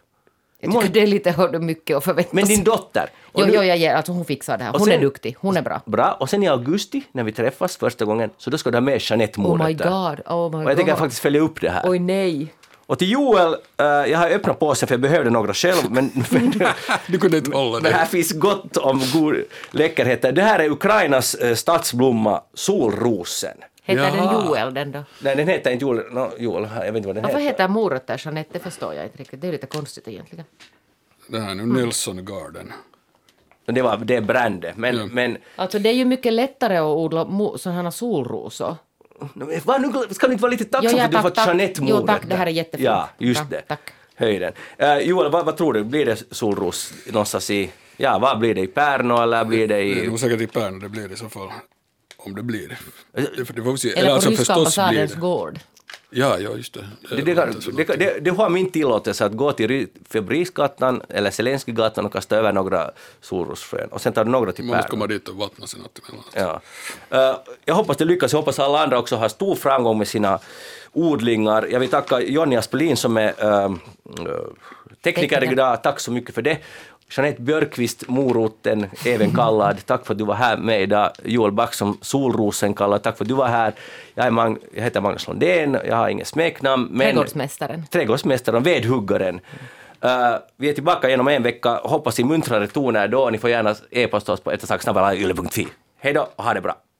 Jag tycker det är lite hör mycket att förvänta Men din dotter. och Jo, nu- jo, jag ger, alltså hon fixar det här. och Hon är sen- duktig, hon är bra. Bra. Och sen i augusti, när vi träffas första gången, så då ska du ha med Jeanette Oh my god, oh my och jag tänker god. faktiskt följa upp det här. Oj nej. Och till Joel, eh, jag har öppnat påsen för jag behövde några själv, men, [LAUGHS] men, Du kunde inte hålla men det. här finns gott om god läckerheter. Det här är Ukrainas eh, stadsblomma, solrosen. Heter Jaha. den Joel den då? Nej, den heter inte Joel, no, Joel jag vet inte vad den heter. heter morötter Jeanette? Det förstår jag inte riktigt. Det är lite konstigt egentligen. Det här är nu Mm. Nelson Garden. Det, var, det är brandet, men, Ja. men Alltså det är ju mycket lättare att odla sådana solrosor. Va, nu ska du inte vara lite tacksam Jo, ja, för att du har fått. Jeanette Jo, morötter? tack, det här är jättefint. Ja, just Ja, det. tack. Höjden. Uh, Joel, vad, vad tror du, blir det solros någonstans i... Ja, vad blir det i Pärnu eller blir det Det är i... nog säkert i Pärnu det blir i så fall. Om det blir. Det, det får vi se. Eller på alltså ryska förstås blir ambassadens det. gård. Ja, ja, just det. Det, det, var inte så det, det, det, har min tillåtelse att gå till Fabriksgatan eller Zelenskyjgatan och kasta över några solrosfrön och sen tar du några till Man måste komma dit och vattna sig natt. Ja. Eh, jag hoppas det lyckas, jag hoppas alla andra också har stor framgång med sina odlingar. Jag vill tacka Jonny Aspelin som är uh, tekniker Tekniker. idag, tack så mycket för det. Jeanette Björkqvist, moroten, även kallad, tack för att du var här med idag. Joel Back som solrosen kallad, tack för att du var här. Jag, är Mag- jag heter Magnus Lundén, jag har inget smeknamn. Men Trädgårdsmästaren. trädgårdsmästaren, vedhuggaren. Eh, vi är tillbaka igen om en vecka, hoppas i muntrare toner då. Ni får gärna e-posta oss på ettasnacksnabelayle.fi. Hej då och ha det bra!